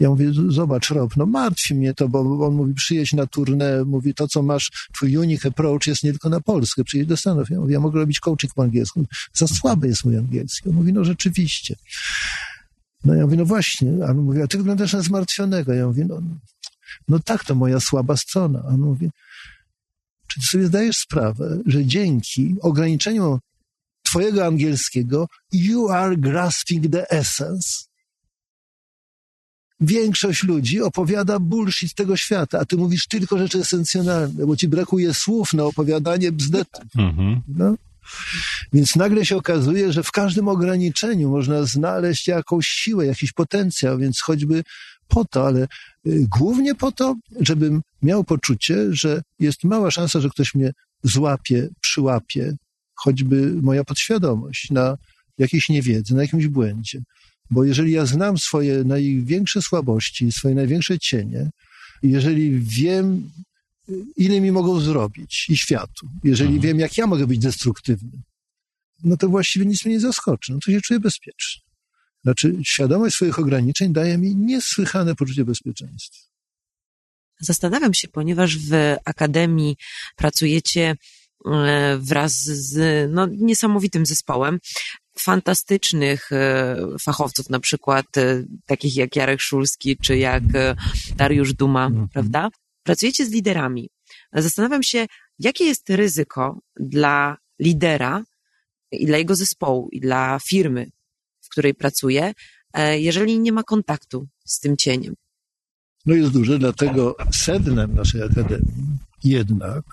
S3: ja mówię, zobacz Rob, no martwi mnie to, bo on mówi, przyjedź na turnę, mówi, to co masz, twój unique approach jest nie tylko na Polskę, przyjedź do Stanów. Ja mówię, ja mogę robić coaching po angielsku. Za słaby jest mój angielski. On mówi, no rzeczywiście. No ja mówię, no właśnie, a on mówi, a ty wyglądasz na zmartwionego. Ja mówię, no, no tak, to moja słaba strona. A on mówi, czy ty sobie zdajesz sprawę, że dzięki ograniczeniu twojego angielskiego you are grasping the essence? Większość ludzi opowiada bullshit tego świata, a ty mówisz tylko rzeczy esencjonalne, bo ci brakuje słów na opowiadanie bzdetu. Mhm. No? Więc nagle się okazuje, że w każdym ograniczeniu można znaleźć jakąś siłę, jakiś potencjał, więc choćby po to, ale głównie po to, żebym miał poczucie, że jest mała szansa, że ktoś mnie złapie, przyłapie, choćby moja podświadomość na jakiejś niewiedzy, na jakimś błędzie. Bo jeżeli ja znam swoje największe słabości, swoje największe cienie, jeżeli wiem, ile mi mogą zrobić i światu, jeżeli mhm. wiem, jak ja mogę być destruktywny, no to właściwie nic mnie nie zaskoczy, no to się czuję bezpieczny. Znaczy, świadomość swoich ograniczeń daje mi niesłychane poczucie bezpieczeństwa.
S2: Zastanawiam się, ponieważ w Akademii pracujecie e, wraz z no, niesamowitym zespołem fantastycznych e, fachowców, na przykład e, takich jak Jarek Szulski czy jak Dariusz Duma, mhm. prawda? Pracujecie z liderami. Zastanawiam się, jakie jest ryzyko dla lidera i dla jego zespołu i dla firmy, w której pracuje, jeżeli nie ma kontaktu z tym cieniem?
S3: No jest duże, dlatego sednem naszej akademii jednak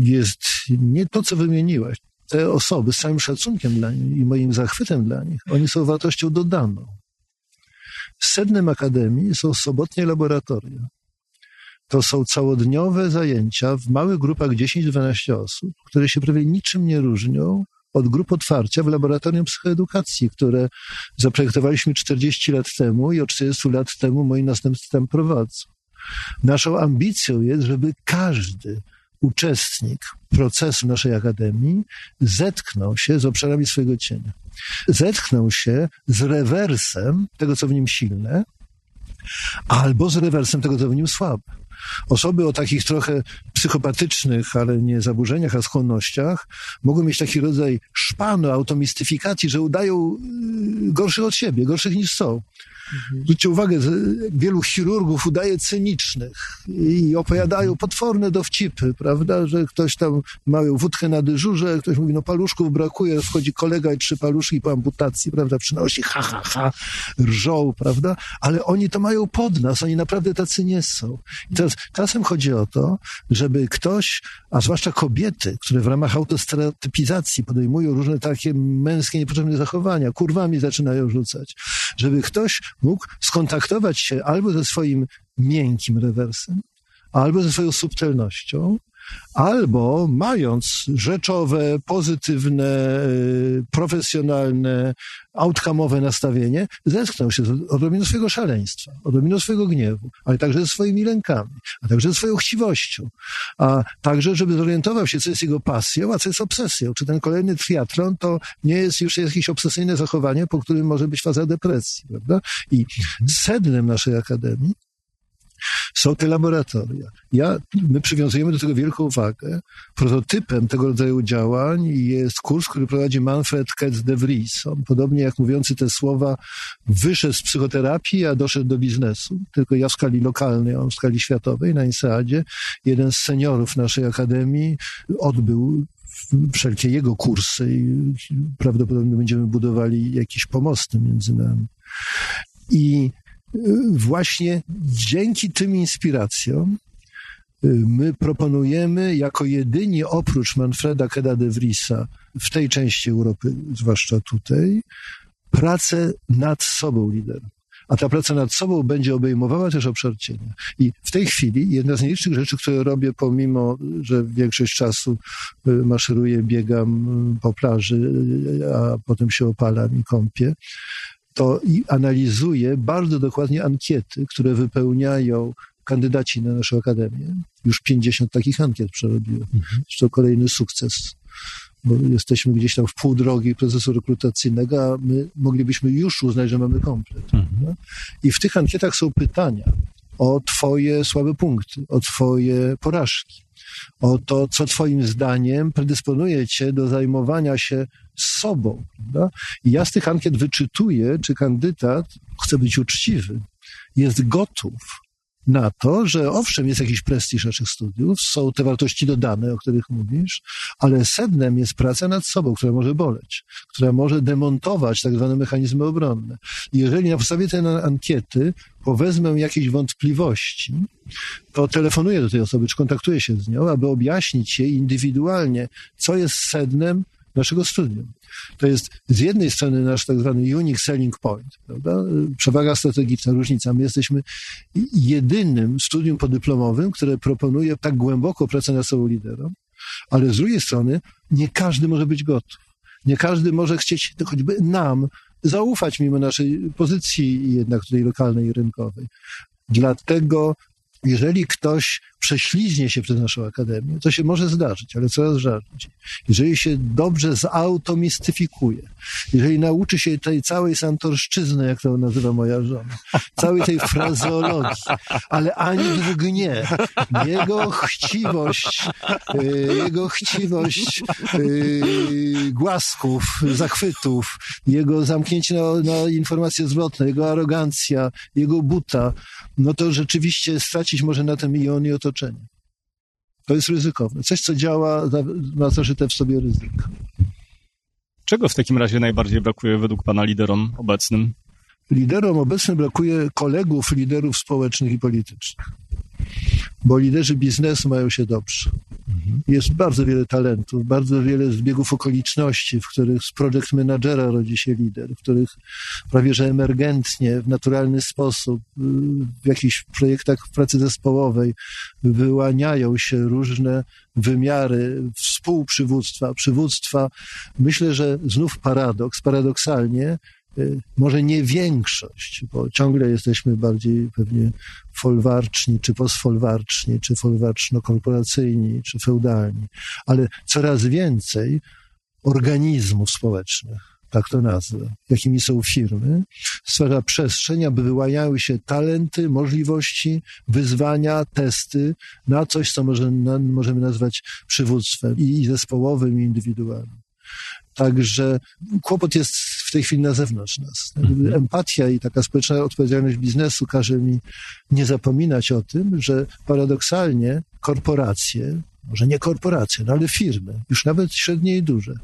S3: jest nie to, co wymieniłaś. Te osoby z całym szacunkiem dla nich i moim zachwytem dla nich, oni są wartością dodaną. Sednem akademii są sobotnie laboratoria. To są całodniowe zajęcia w małych grupach 10-12 osób, które się prawie niczym nie różnią od grup otwarcia w laboratorium psychoedukacji, które zaprojektowaliśmy 40 lat temu i od 40 lat temu moi następcy tam prowadzą. Naszą ambicją jest, żeby każdy uczestnik procesu naszej akademii zetknął się z obszarami swojego cienia. Zetknął się z rewersem tego, co w nim silne, albo z rewersem tego, co w nim słabe. Osoby o takich trochę psychopatycznych, ale nie zaburzeniach, a skłonnościach mogą mieć taki rodzaj szpanu, automistyfikacji, że udają y, gorszych od siebie, gorszych niż są. Mhm. Zwróćcie uwagę, wielu chirurgów udaje cynicznych i opowiadają potworne dowcipy, prawda, że ktoś tam ma wódkę na dyżurze, ktoś mówi, no paluszków brakuje, wchodzi kolega i trzy paluszki po amputacji, prawda, przynosi, ha, ha, ha, rżą, prawda, ale oni to mają pod nas, oni naprawdę tacy nie są. I teraz czasem chodzi o to, żeby ktoś, a zwłaszcza kobiety, które w ramach autostereotypizacji podejmują różne takie męskie niepotrzebne zachowania, kurwami zaczynają rzucać, żeby ktoś mógł skontaktować się albo ze swoim miękkim rewersem, albo ze swoją subtelnością, albo mając rzeczowe, pozytywne, y, profesjonalne, outcome'owe nastawienie, zetknął się z odrobiną swojego szaleństwa, odrobiną swojego gniewu, ale także ze swoimi lękami, a także ze swoją chciwością, a także, żeby zorientował się, co jest jego pasją, a co jest obsesją. Czy ten kolejny triatlon to nie jest już jakieś obsesyjne zachowanie, po którym może być faza depresji, prawda? I sednem naszej akademii Są te laboratoria. Ja, my przywiązujemy do tego wielką uwagę. Prototypem tego rodzaju działań jest kurs, który prowadzi Manfred Ketz de Vries. On, podobnie jak mówiący te słowa, wyszedł z psychoterapii, a doszedł do biznesu. Tylko ja w skali lokalnej, on w skali światowej na INSEADzie. Jeden z seniorów naszej akademii odbył wszelkie jego kursy i prawdopodobnie będziemy budowali jakieś pomosty między nami. I właśnie dzięki tym inspiracjom y, my proponujemy jako jedyni oprócz Manfreda Keda de Vriesa w tej części Europy, zwłaszcza tutaj, pracę nad sobą liderów a ta praca nad sobą będzie obejmowała też obszar cienia. I w tej chwili jedna z najliczniejszych rzeczy, które robię, pomimo, że większość czasu y, maszeruję, biegam y, po plaży, a potem się opalam i kąpię, to i analizuję bardzo dokładnie ankiety, które wypełniają kandydaci na naszą akademię. Już 50 takich ankiet przerobiłem. Mhm. To kolejny sukces bo jesteśmy gdzieś tam w pół drogi procesu rekrutacyjnego, a my moglibyśmy już uznać, że mamy komplet. Mhm. I w tych ankietach są pytania o Twoje słabe punkty, o Twoje porażki, o to, co Twoim zdaniem predysponuje Cię do zajmowania się sobą. Prawda? I ja z tych ankiet wyczytuję, czy kandydat chce być uczciwy, jest gotów na to, że owszem, jest jakiś prestiż naszych studiów, są te wartości dodane, o których mówisz, ale sednem jest praca nad sobą, która może boleć, która może demontować tak zwane mechanizmy obronne. Jeżeli na podstawie tej ankiety powezmę jakieś wątpliwości, to telefonuję do tej osoby, czy kontaktuję się z nią, aby objaśnić jej indywidualnie, co jest sednem naszego studium. To jest z jednej strony nasz tak zwany unique selling point, prawda? przewaga strategiczna, różnica. My jesteśmy jedynym studium podyplomowym, które proponuje tak głęboko pracę nad sobą liderom, ale z drugiej strony nie każdy może być gotów. Nie każdy może chcieć choćby nam zaufać mimo naszej pozycji jednak tutaj lokalnej i rynkowej. Dlatego jeżeli ktoś prześliźnie się przez naszą akademię, to się może zdarzyć, ale coraz rzadziej. Jeżeli się dobrze zautomistyfikuje, jeżeli nauczy się tej całej santorszczyzny, jak to nazywa moja żona, całej tej frazeologii, ale ani drgnie. Jego chciwość, y, jego chciwość y, głasków, zachwytów, jego zamknięcie na, na informacje zwrotne, jego arogancja, jego buta, no to rzeczywiście stracić może na tym i on i otoczenie. To jest ryzykowne. Coś, co działa, ma zażyte w sobie ryzyko.
S1: Czego w takim razie najbardziej brakuje według Pana liderom obecnym?
S3: Liderom obecnym brakuje kolegów, liderów społecznych i politycznych bo liderzy biznesu mają się dobrze. Jest bardzo wiele talentów, bardzo wiele zbiegów okoliczności, w których z project managera rodzi się lider, w których prawie że emergentnie, w naturalny sposób, w jakichś projektach pracy zespołowej wyłaniają się różne wymiary współprzywództwa, przywództwa. Myślę, że znów paradoks, paradoksalnie może nie większość, bo ciągle jesteśmy bardziej pewnie folwarczni, czy postfolwarczni, czy folwarczno-korporacyjni, czy feudalni, ale coraz więcej organizmów społecznych, tak to nazwę, jakimi są firmy, stwarza przestrzeń, aby wyłaniały się talenty, możliwości, wyzwania, testy na coś, co możemy nazwać przywództwem i zespołowym, i indywidualnym. Także kłopot jest w tej chwili na zewnątrz nas. Mhm. Empatia i taka społeczna odpowiedzialność biznesu każe mi nie zapominać o tym, że paradoksalnie korporacje, może nie korporacje, no ale firmy, już nawet średnie i duże,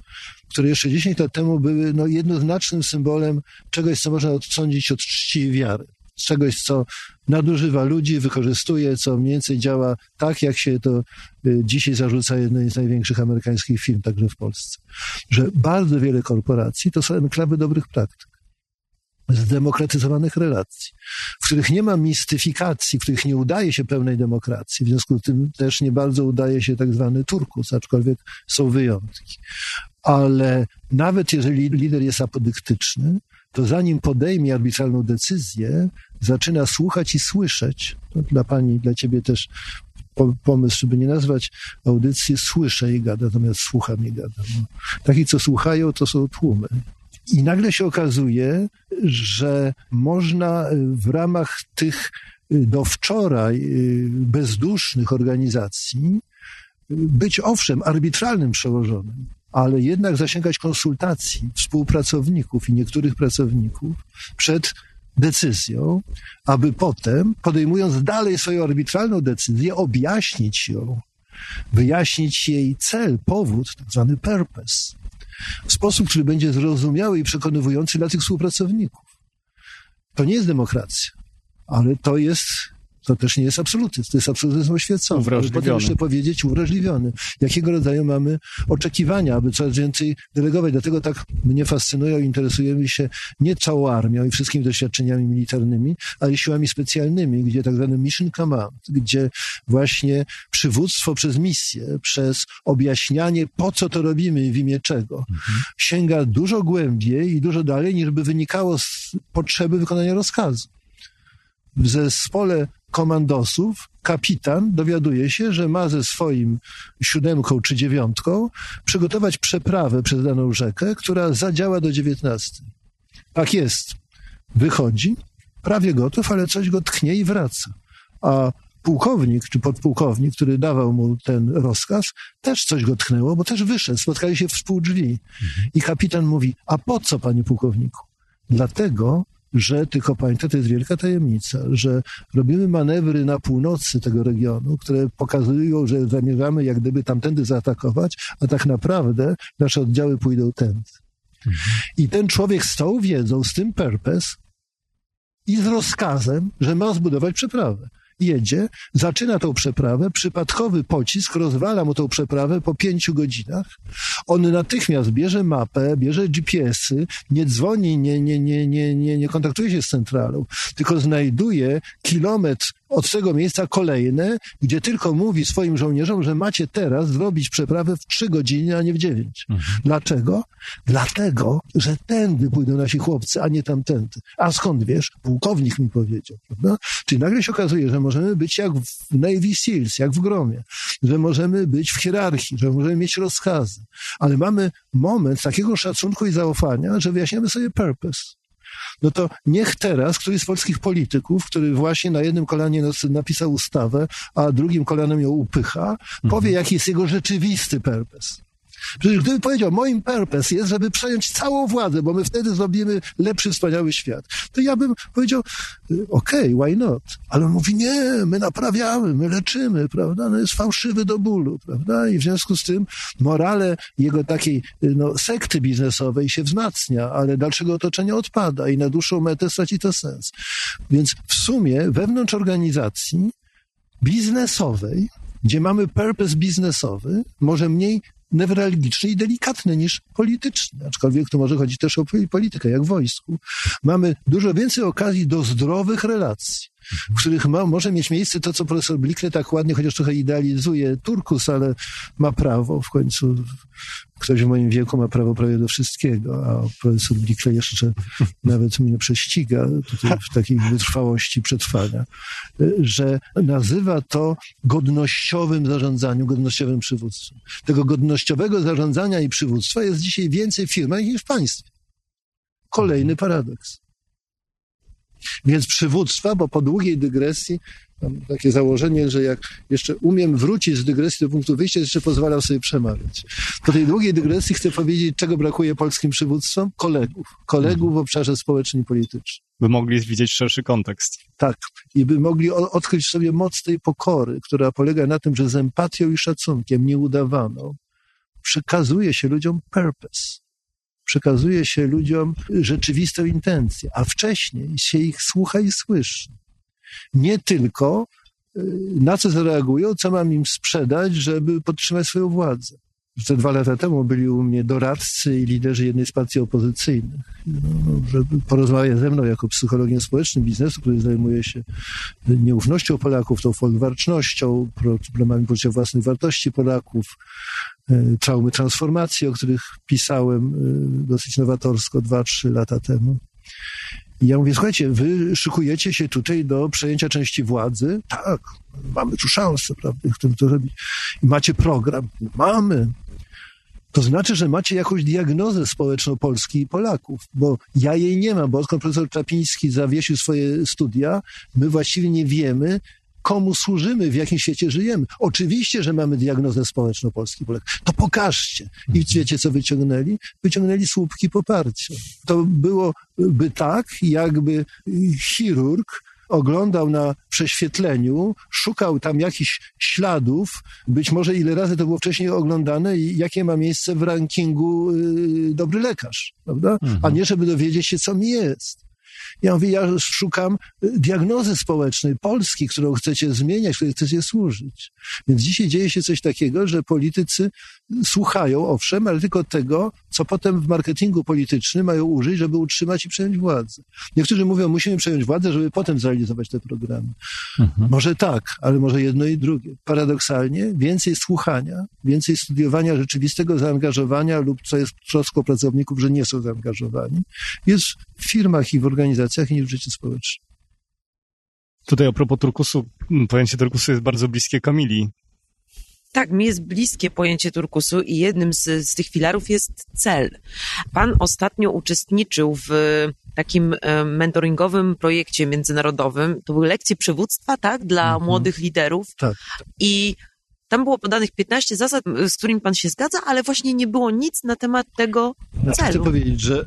S3: które jeszcze 10 lat temu były no, jednoznacznym symbolem czegoś, co można odsądzić od czci i wiary czegoś, co nadużywa ludzi, wykorzystuje, co mniej więcej działa tak, jak się to y, dzisiaj zarzuca jednej z największych amerykańskich firm, także w Polsce. Że bardzo wiele korporacji to są enklawy dobrych praktyk zdemokratyzowanych relacji, w których nie ma mistyfikacji, w których nie udaje się pełnej demokracji. W związku z tym też nie bardzo udaje się tak zwany turkus, aczkolwiek są wyjątki. Ale nawet jeżeli lider jest apodyktyczny, to zanim podejmie arbitralną decyzję, zaczyna słuchać i słyszeć. To dla pani, dla ciebie też pomysł, żeby nie nazwać audycji słyszę i gada, natomiast słucham i gada. No. Taki, co słuchają, to są tłumy. I nagle się okazuje, że można w ramach tych do wczoraj bezdusznych organizacji być owszem arbitralnym przełożonym, ale jednak zasięgać konsultacji współpracowników i niektórych pracowników przed decyzją, aby potem, podejmując dalej swoją arbitralną decyzję, objaśnić ją, wyjaśnić jej cel, powód, tak zwany purpose, w sposób, który będzie zrozumiały i przekonywujący dla tych współpracowników. To nie jest demokracja, ale to jest to też nie jest absolutyzm, to jest absolutyzm oświecony. Potem jeszcze powiedzieć uwrażliwiony. Jakiego rodzaju mamy oczekiwania, aby coraz więcej delegować. Dlatego tak mnie fascynują i interesujemy się nie całą armią i wszystkimi doświadczeniami militarnymi, ale siłami specjalnymi, gdzie tak zwany mission command, gdzie właśnie przywództwo przez misję, przez objaśnianie, po co to robimy i w imię czego, mhm. sięga dużo głębiej i dużo dalej, niż by wynikało z potrzeby wykonania rozkazu w zespole komandosów kapitan dowiaduje się, że ma ze swoim siódemką czy dziewiątką przygotować przeprawę przez daną rzekę, która zadziała do dziewiętnastej. Tak jest. Wychodzi, prawie gotów, ale coś go tknie i wraca. A pułkownik czy podpułkownik, który dawał mu ten rozkaz, też coś go tknęło, bo też wyszedł, spotkali się w drzwi. I kapitan mówi, a po co, panie pułkowniku? Dlatego, że tylko pamiętaj, to jest wielka tajemnica, że robimy manewry na północy tego regionu, które pokazują, że zamierzamy jak gdyby tamtędy zaatakować, a tak naprawdę nasze oddziały pójdą tędy. I ten człowiek z tą wiedzą, z tym purpose i z rozkazem, że ma zbudować przeprawę jedzie, zaczyna tą przeprawę, przypadkowy pocisk rozwala mu tą przeprawę po pięciu godzinach. On natychmiast bierze mapę, bierze GPS-y, nie dzwoni, nie, nie, nie, nie, nie, nie kontaktuje się z centralą, tylko znajduje kilometr od tego miejsca kolejne, gdzie tylko mówi swoim żołnierzom, że macie teraz zrobić przeprawę w trzy godziny, a nie w dziewięć. Mhm. Dlaczego? Dlatego, że tędy pójdą nasi chłopcy, a nie tamtędy. A skąd wiesz? Pułkownik mi powiedział, prawda? Czyli nagle się okazuje, że możemy być jak w Navy Seals, jak w gromie, że możemy być w hierarchii, że możemy mieć rozkazy, ale mamy moment takiego szacunku i zaufania, że wyjaśniamy sobie purpose no to niech teraz któryś z polskich polityków, który właśnie na jednym kolanie napisał ustawę, a drugim kolanem ją upycha, powie, mhm. jaki jest jego rzeczywisty purpose. Przecież gdyby powiedział, moim purpose jest, żeby przejąć całą władzę, bo my wtedy zrobimy lepszy, wspaniały świat, to ja bym powiedział, y, okej, okay, why not? Ale on mówi, nie, my naprawiamy, my leczymy, prawda? No jest fałszywy do bólu, prawda? I w związku z tym morale jego takiej y, no, sekty biznesowej się wzmacnia, ale dalszego otoczenia odpada i na dłuższą metę straci to sens. Więc w sumie wewnątrz organizacji biznesowej, gdzie mamy purpose biznesowy, może mniej newralgiczny i delikatny niż polityczny, aczkolwiek tu może chodzić też o politykę, jak w wojsku. Mamy dużo więcej okazji do zdrowych relacji, w których ma, może mieć miejsce to, co profesor Blikle tak ładnie, chociaż trochę idealizuje Turkus, ale ma prawo w końcu. Ktoś w moim wieku ma prawo prawie do wszystkiego, a profesor Blikle jeszcze nawet mnie prześciga tutaj w takiej wytrwałości przetrwania, że nazywa to godnościowym zarządzaniem, godnościowym przywództwem. Tego godnościowego zarządzania i przywództwa jest dzisiaj więcej w firmach niż w państwie. Kolejny paradoks. Więc przywództwa, bo po długiej dygresji mam takie założenie, że jak jeszcze umiem wrócić z dygresji do punktu wyjścia, jeszcze pozwalam sobie przemawiać. Po tej długiej dygresji chcę powiedzieć, czego brakuje polskim przywództwom? Kolegów. Kolegów w obszarze społecznym i politycznym.
S1: By mogli widzieć szerszy kontekst.
S3: Tak. I by mogli odkryć sobie moc tej pokory, która polega na tym, że z empatią i szacunkiem nieudawaną przekazuje się ludziom purpose przekazuje się ludziom rzeczywistą intencję, a wcześniej się ich słucha i słyszy. Nie tylko y, na co zareagują, co mam im sprzedać, żeby podtrzymać swoją władzę. Te dwa lata temu byli u mnie doradcy i liderzy jednej z partii opozycyjnych, no, porozmawiać ze mną jako psychologiem społecznym biznesu, który zajmuje się nieufnością Polaków, tą folwarcznością, problemami poczucia własnej wartości Polaków, e, traumy transformacji, o których pisałem e, dosyć nowatorsko dwa, trzy lata temu. I ja mówię, słuchajcie, wy szykujecie się tutaj do przejęcia części władzy? Tak, mamy tu szansę, prawda, chcemy to robić. I macie program? Mamy. To znaczy, że macie jakąś diagnozę społeczną Polski i Polaków, bo ja jej nie mam, bo odkąd profesor Czapiński zawiesił swoje studia, my właściwie nie wiemy, komu służymy, w jakim świecie żyjemy. Oczywiście, że mamy diagnozę społeczną Polski i Polaków. To pokażcie. I wiecie, co wyciągnęli? Wyciągnęli słupki poparcia. To byłoby tak, jakby chirurg oglądał na prześwietleniu, szukał tam jakichś śladów, być może ile razy to było wcześniej oglądane i jakie ma miejsce w rankingu yy, dobry lekarz, prawda? Mhm. A nie, żeby dowiedzieć się, co mi jest. Ja mówię, ja szukam y, diagnozy społecznej Polski, którą chcecie zmieniać, której chcecie służyć. Więc dzisiaj dzieje się coś takiego, że politycy słuchają, owszem, ale tylko tego, co potem w marketingu politycznym mają użyć, żeby utrzymać i przejąć władzę. Niektórzy mówią, musimy przejąć władzę, żeby potem zrealizować te programy. Mhm. Może tak, ale może jedno i drugie. Paradoksalnie więcej słuchania, więcej studiowania rzeczywistego zaangażowania lub co jest troską pracowników, że nie są zaangażowani, jest w firmach i w organizacjach i w życiu społecznym.
S1: Tutaj a propos turkusu, pojęcie turkusu jest bardzo bliskie Kamili.
S2: Tak, mi jest bliskie pojęcie turkusu i jednym z, z tych filarów jest cel. Pan ostatnio uczestniczył w takim e, mentoringowym projekcie międzynarodowym. To były lekcje przywództwa, tak, dla mhm. młodych liderów.
S3: Tak.
S2: I tam było podanych 15 zasad, z którymi pan się zgadza, ale właśnie nie było nic na temat tego celu.
S3: Chcę powiedzieć, że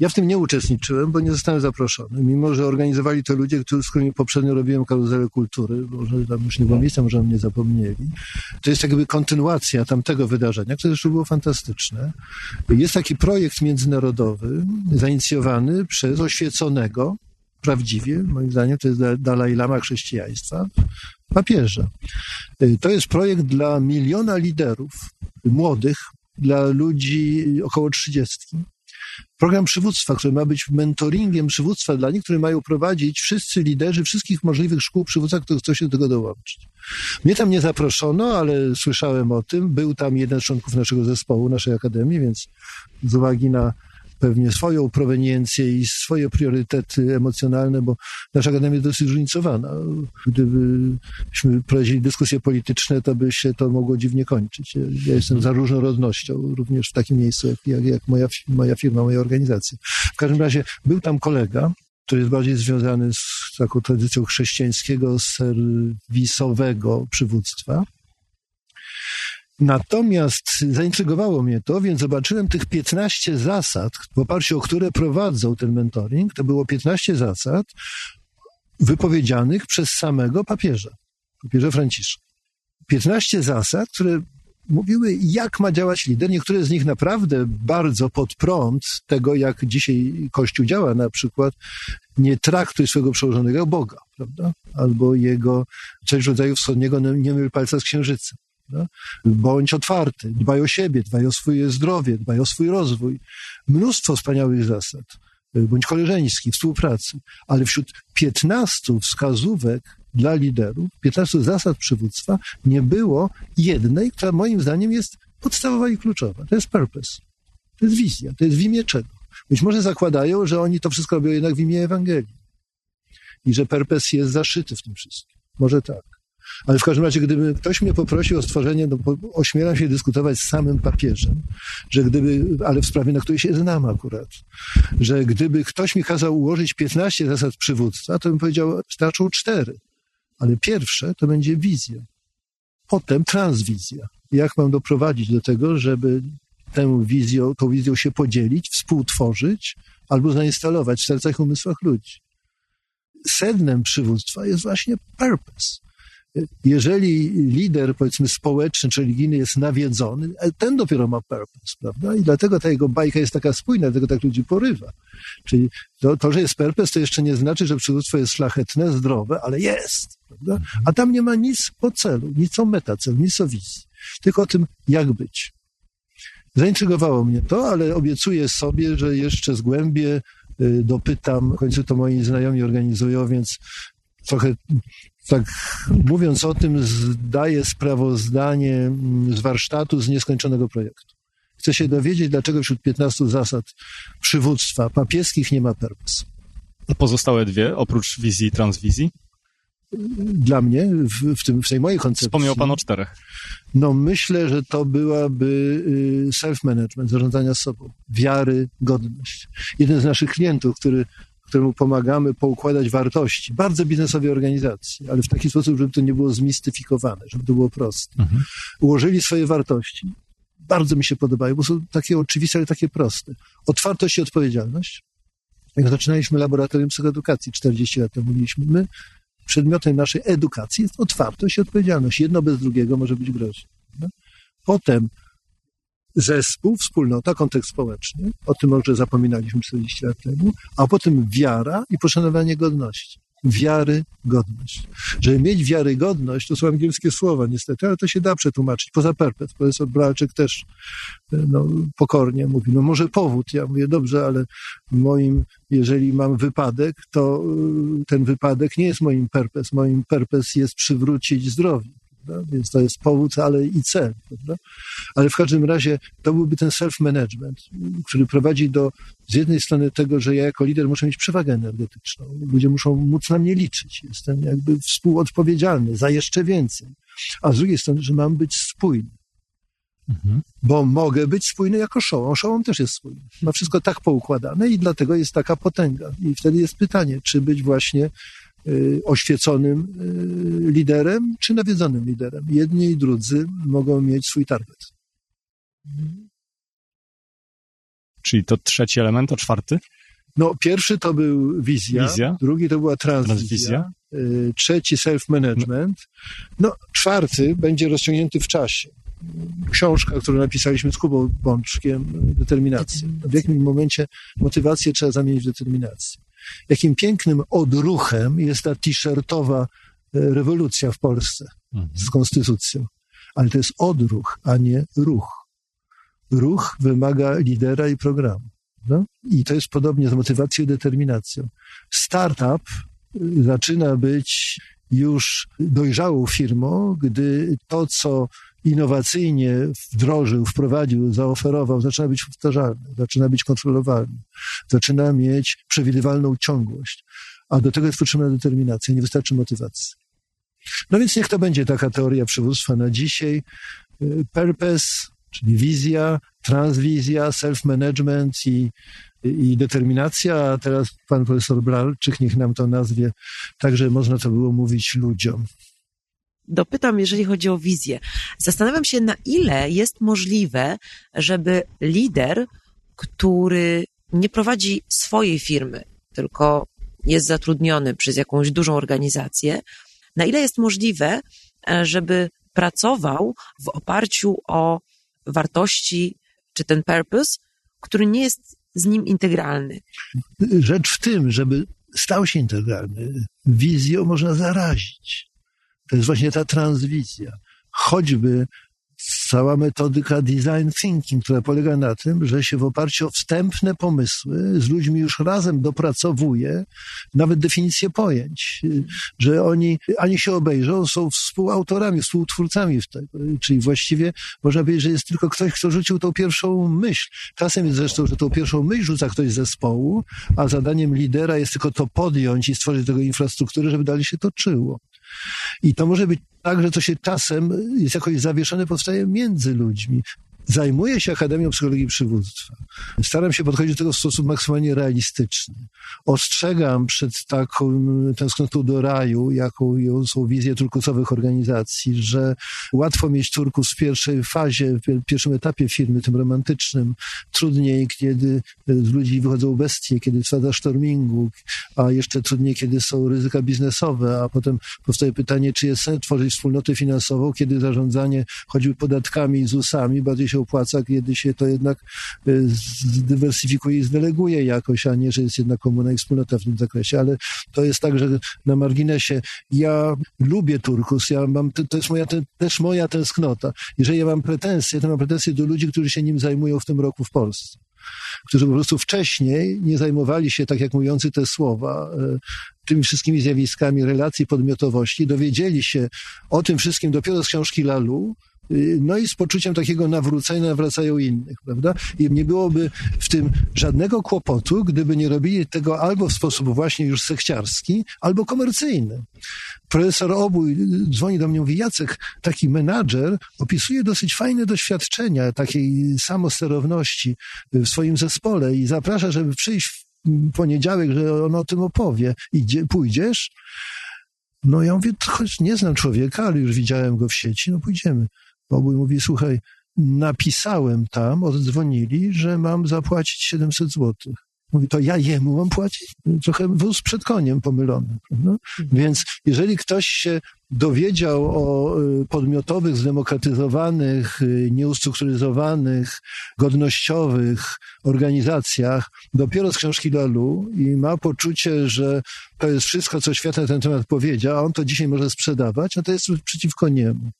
S3: ja w tym nie uczestniczyłem, bo nie zostałem zaproszony. Mimo, że organizowali to ludzie, z którymi poprzednio robiłem karuzelę kultury, może tam już nie było miejsca, może mnie zapomnieli. To jest jakby kontynuacja tamtego wydarzenia, które zresztą było fantastyczne. Jest taki projekt międzynarodowy, zainicjowany przez oświeconego, prawdziwie, moim zdaniem, to jest Dalai Lama chrześcijaństwa, papieża. To jest projekt dla miliona liderów, młodych, dla ludzi około trzydziestki program przywództwa, który ma być mentoringiem przywództwa dla nich, który mają prowadzić wszyscy liderzy wszystkich możliwych szkół przywództwa, którzy chcą się do tego dołączyć. Mnie tam nie zaproszono, ale słyszałem o tym. Był tam jeden z członków naszego zespołu, naszej akademii, więc z uwagi na pewnie swoją proweniencję i swoje priorytety emocjonalne, bo nasza akademia jest dosyć zróżnicowana. Gdybyśmy prowadzili dyskusje polityczne, to by się to mogło dziwnie kończyć. Ja jestem za różnorodnością, również w takim miejscu, jak, jak, jak moja, moja firma, moja organizacja. W każdym razie był tam kolega, który jest bardziej związany z taką tradycją chrześcijańskiego, serwisowego przywództwa. Natomiast zaintrygowało mnie to, więc zobaczyłem tych 15 zasad, w oparciu o które prowadzą ten mentoring. To było 15 zasad wypowiedzianych przez samego papieża, papieża Franciszka. 15 zasad, które mówiły, jak ma działać lider. Niektóre z nich naprawdę bardzo pod prąd tego, jak dzisiaj Kościół działa. Na przykład nie traktuj swojego przełożonego Boga, prawda? Albo jego coś rodzaju wschodniego nie myl palca z księżycem. No? Bądź otwarty, dbaj o siebie, dbaj o swoje zdrowie, dbaj o swój rozwój. Mnóstwo wspaniałych zasad. Bądź koleżeński, współpracy. Ale wśród 15 wskazówek dla liderów, 15 zasad przywództwa, nie było jednej, która moim zdaniem jest podstawowa i kluczowa. To jest purpose. To jest wizja. To jest w imię czego. Być może zakładają, że oni to wszystko robią jednak w imię Ewangelii. I że purpose jest zaszyty w tym wszystkim. Może tak. Ale w każdym razie, gdyby ktoś mnie poprosił o stworzenie, no, ośmielam się dyskutować z samym papieżem, że gdyby, ale w sprawie, na której się znam akurat, że gdyby ktoś mi kazał ułożyć 15 zasad przywództwa, to bym powiedział, starczą cztery. Ale pierwsze to będzie wizja. Potem transwizja. Jak mam doprowadzić do tego, żeby tę wizją, tą wizją się podzielić, współtworzyć albo zainstalować w sercach i umysłach ludzi. Sednem przywództwa jest właśnie purpose jeżeli lider, powiedzmy, społeczny czy religijny jest nawiedzony, e, ten dopiero ma purpose, prawda? I dlatego ta jego bajka jest taka spójna, dlatego tak ludzi porywa. Czyli to, to, że jest purpose, to jeszcze nie znaczy, że przywództwo jest szlachetne, zdrowe, ale jest, prawda? A tam nie ma nic po celu, nic o metacelu, nic o wizji. Tylko o tym, jak być. Zaintrygowało mnie to, ale obiecuję sobie, że jeszcze zgłębię, y, dopytam, w końcu to moi znajomi organizują, więc trochę tak mówiąc o tym, zdaję sprawozdanie mm, z warsztatu z nieskończonego projektu. Chcę się dowiedzieć, dlaczego wśród 15 zasad przywództwa papieskich nie ma purpose.
S1: Pozostałe dwie, oprócz wizji i transwizji?
S3: dla mnie, w, w, tym, w tej mojej koncepcji.
S1: Wspomniał pan o czterech.
S3: No myślę, że to byłaby y, self-management, zarządzania sobą, wiary, godność. Jeden z naszych klientów, który, któremu pomagamy poukładać wartości, bardzo biznesowej organizacji, ale w taki sposób, żeby to nie było zmistyfikowane, żeby to było proste. Mhm. Ułożyli swoje wartości. Bardzo mi się podobają, bo są takie oczywiste, ale takie proste. Otwartość i odpowiedzialność. Jak zaczynaliśmy laboratorium psychoedukacji 40 lat temu, mówiliśmy, my przedmiotem naszej edukacji jest otwartość i odpowiedzialność. Jedno bez drugiego może być groźne. Potem zespół, wspólnota, kontekst społeczny, o tym może zapominaliśmy 40 lat temu, a potem wiara i poszanowanie godności wiarygodność. Żeby mieć wiarygodność, to są angielskie słowa niestety, ale to się da przetłumaczyć. Poza perpet. Profesor Bralczyk też e, no, pokornie mówi, no może powód. Ja mówię, dobrze, ale moim, jeżeli mam wypadek, to e, ten wypadek nie jest moim perpes. Moim perpes jest przywrócić zdrowie. Prawda? Więc to jest powód, ale i cel. Prawda? Ale w każdym razie to byłby ten self-management, który prowadzi do z jednej strony tego, że ja jako lider muszę mieć przewagę energetyczną. Ludzie muszą móc na mnie liczyć. Jestem jakby współodpowiedzialny za jeszcze więcej. A z drugiej strony, że mam być spójny. Mhm. Bo mogę być spójny jako szołom. Szołom też jest spójny. Ma wszystko tak poukładane i dlatego jest taka potęga. I wtedy jest pytanie, czy być właśnie oświeconym y, liderem, czy nawiedzonym liderem. Jedni i drudzy mogą mieć swój target.
S1: Czyli to trzeci element, a czwarty?
S3: No, pierwszy to był wizja, wizja? drugi to była transwizja, transwizja? Y, trzeci self-management. No, czwarty będzie rozciągnięty w czasie. Książka, którą napisaliśmy z Kubą Bączkiem, determinacja. W jakim momencie motywację trzeba zamienić w determinację jakim pięknym odruchem jest ta t-shirtowa e, rewolucja w Polsce mhm. z konstytucją. Ale to jest odruch, a nie ruch. Ruch wymaga lidera i programu. No? I to jest podobnie z motywacją i determinacją. Startup y, zaczyna być już dojrzałą firmą, gdy to, co innowacyjnie wdrożył, wprowadził, zaoferował, zaczyna być powtarzalny, zaczyna być kontrolowalny, zaczyna mieć przewidywalną ciągłość. A do tego jest potrzebna determinacja, nie wystarczy motywacji. No więc niech to będzie taka teoria przywództwa na dzisiaj. Y, purpose, czyli wizja, transwizja, self-management i, i determinacja, a teraz pan profesor Blalczyk niech nam to nazwie, tak, że można to było mówić ludziom
S2: dopytam, jeżeli chodzi o wizję. Zastanawiam się, na ile jest możliwe, żeby lider, który nie prowadzi swojej firmy, tylko jest zatrudniony przez jakąś dużą organizację, na ile jest możliwe, e, żeby pracował w oparciu o wartości czy ten purpose, który nie jest z nim integralny.
S3: Rzecz w tym, żeby stał się integralny, wizją można zarazić. To jest właśnie ta transwizja. Choćby cała metodyka design thinking, która polega na tym, że się w oparciu o wstępne pomysły z ludźmi już razem dopracowuje nawet definicję pojęć, że oni ani się obejrzą, są współautorami, współtwórcami w tego. Czyli właściwie można powiedzieć, że jest tylko ktoś, kto rzucił tą pierwszą myśl. Czasem jest zresztą, że tą pierwszą myśl rzuca ktoś z zespołu, a zadaniem lidera jest tylko to podjąć i stworzyć tego infrastrukturę, żeby dalej się toczyło. I to może być tak, że to się czasem jest jakoś zawieszone, powstaje między ludźmi. Zajmuję się Akademią Psychologii Przywództwa. Staram się podchodzić do tego w sposób maksymalnie realistyczny. Ostrzegam przed taką tęsknotą do raju, jaką są wizje turkusowych organizacji, że łatwo mieć turkus w pierwszej fazie, w pierwszym etapie firmy, tym romantycznym. Trudniej, kiedy z ludzi wychodzą bestie, kiedy trwa stormingu, a jeszcze trudniej, kiedy są ryzyka biznesowe, a potem powstaje pytanie, czy jest sens tworzyć wspólnotę finansową, kiedy zarządzanie choćby podatkami i ZUS-ami bardziej się opłaca, kiedy się to jednak e, zdywersyfikuje i zdeleguje jakoś, a nie, że jest jedna komuna i wspólnota w tym zakresie. Ale to jest tak, że na marginesie ja lubię turkus, ja mam, to jest moja, też moja tęsknota. Jeżeli ja mam pretensje, to mam pretensje do ludzi, którzy się nim zajmują w tym roku w Polsce którzy po prostu wcześniej nie zajmowali się, tak jak mówiący te słowa, e, tymi wszystkimi zjawiskami relacji podmiotowości, dowiedzieli się o tym wszystkim dopiero z książki Lalu, no i z poczuciem takiego nawrócenia nawracają innych, prawda? I nie byłoby w tym żadnego kłopotu, gdyby nie robili tego albo w sposób właśnie już sekciarski, albo komercyjny. Profesor Obój y, dzwoni do mnie, mówi, Jacek, taki menadżer opisuje dosyć fajne doświadczenia takiej samosterowności w swoim zespole i zaprasza, żeby przyjść w poniedziałek, że on o tym opowie. Idzie, pójdziesz? No ja mówię, choć nie znam człowieka, ale już widziałem go w sieci, no pójdziemy. Obój mówi, słuchaj, napisałem tam, oddzwonili, że mam zapłacić 700 złotych. Mówi, to ja jemu mam płacić? Trochę wóz przed koniem pomylony. Prawda? Więc jeżeli ktoś się dowiedział o y, podmiotowych, zdemokratyzowanych, y, nieustrukturyzowanych, godnościowych organizacjach dopiero z książki Lalu i ma poczucie, że to jest wszystko, co świat na ten temat powiedział, a on to dzisiaj może sprzedawać, no to jest przeciwko niemu.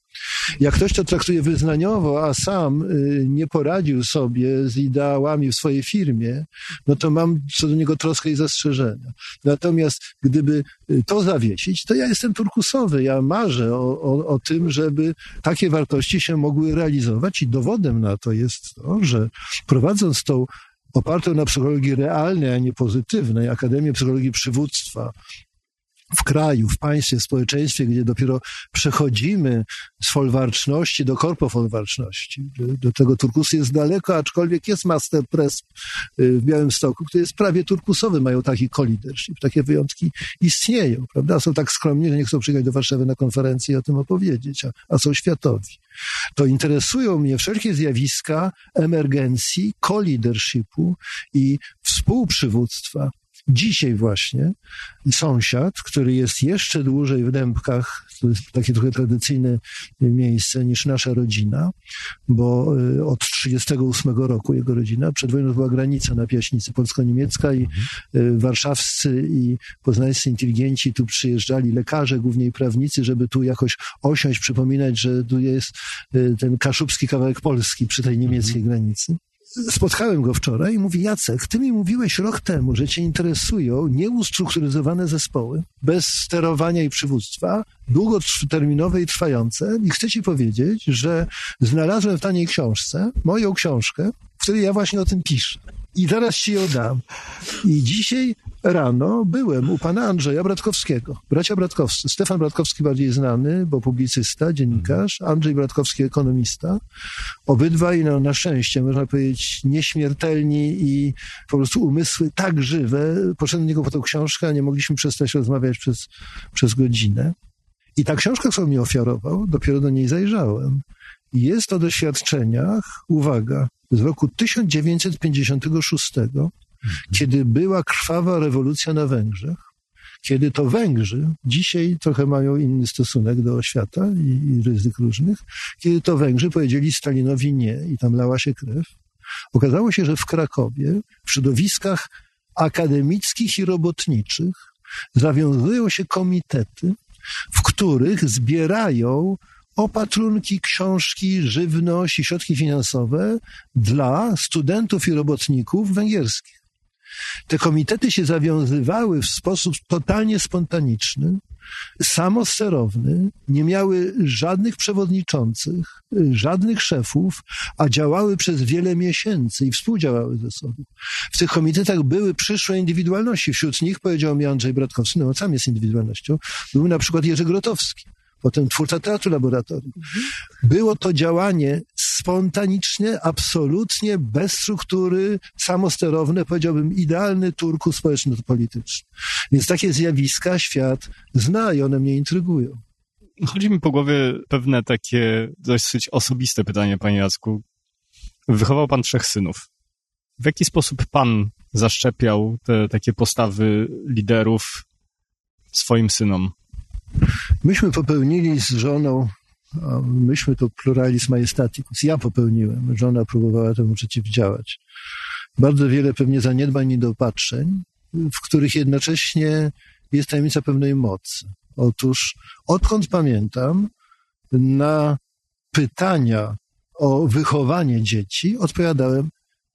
S3: Jak ktoś to traktuje wyznaniowo, a sam y, nie poradził sobie z ideałami w swojej firmie, no to mam co do niego troskę i zastrzeżenia. Natomiast gdyby y, to zawiesić, to ja jestem turkusowy. Ja marzę o, o, o tym, żeby takie wartości się mogły realizować i dowodem na to jest to, że prowadząc tą opartą na psychologii realnej, a nie pozytywnej, Akademię Psychologii Przywództwa, w kraju, w państwie, w społeczeństwie, gdzie dopiero przechodzimy z folwarczności do korpofolwarczności. Do tego turkus jest daleko, aczkolwiek jest master press y, w Białymstoku, który jest prawie turkusowy, mają taki co-leadership. Takie wyjątki istnieją, prawda? Są tak skromni, że nie chcą przyjechać do Warszawy na konferencję i o tym opowiedzieć, a, a są światowi. To interesują mnie wszelkie zjawiska emergencji, co-leadershipu i współprzywództwa Dzisiaj właśnie sąsiad, który jest jeszcze dłużej w Dębkach, to jest takie trochę tradycyjne miejsce niż nasza rodzina, bo y, od 1938 roku jego rodzina, przed wojną była granica na Piaśnicy polsko-niemiecka i y, warszawscy i poznańscy inteligenci tu przyjeżdżali, lekarze, głównie prawnicy, żeby tu jakoś osiąść, przypominać, że tu jest y, ten kaszubski kawałek Polski przy tej niemieckiej mhm. granicy spotkałem go wczoraj i mówi, Jacek, ty mi mówiłeś rok temu, że cię interesują nieustrukturyzowane zespoły, bez sterowania i przywództwa, długoterminowe i trwające i chcę ci powiedzieć, że znalazłem w taniej książce moją książkę, w której ja właśnie o tym piszę. I zaraz ci ją dam. I dzisiaj rano byłem u pana Andrzeja Bratkowskiego. Bracia Bratkowscy. Stefan Bratkowski bardziej znany, bo publicysta, dziennikarz. Andrzej Bratkowski ekonomista. Obydwaj, no, na szczęście, można powiedzieć, nieśmiertelni i po prostu umysły tak żywe. Poszedłem do niego po tą książkę, a nie mogliśmy przestać rozmawiać przez, przez godzinę. I ta książka, którą mi ofiarował, dopiero do niej zajrzałem. Jest o doświadczeniach, uwaga, z roku 1956, kiedy była krwawa rewolucja na Węgrzech, kiedy to Węgrzy dzisiaj trochę mają inny stosunek do świata i, i ryzyk różnych, kiedy to Węgrzy powiedzieli Stalinowi nie i tam lała się krew, okazało się, że w Krakowie, w środowiskach akademickich i robotniczych, zawiązują się komitety, w których zbierają opatrunki, książki, żywność i środki finansowe dla studentów i robotników węgierskich. Te komitety się zawiązywały w sposób totalnie spontaniczny, samosterowny, nie miały żadnych przewodniczących, żadnych szefów, a działały przez wiele miesięcy i współdziałały ze sobą. W tych komitetach były przyszłe indywidualności. Wśród nich, powiedział mi Andrzej Bratkowski, no sam jest indywidualnością, był na przykład Jerzy Grotowski potem twórca teatru laboratorium. Było to działanie spontaniczne, absolutnie bez struktury, samosterowne, powiedziałbym idealny turku społeczno-polityczny. Więc takie zjawiska świat zna i one mnie intrygują.
S1: Chodzi mi po głowie pewne takie dosyć osobiste pytanie, panie Jacku. Wychował pan trzech synów. W jaki sposób pan zaszczepiał te takie postawy liderów swoim synom?
S3: Myśmy popełnili z żoną, myśmy to pluralis majestaticus, ja popełniłem, żona próbowała temu przeciwdziałać. Bardzo wiele pewnie zaniedbań i dopatrzeń, w których jednocześnie jest tajemnica pewnej mocy. Otóż, odkąd pamiętam, na pytania o wychowanie dzieci odpowiadałem,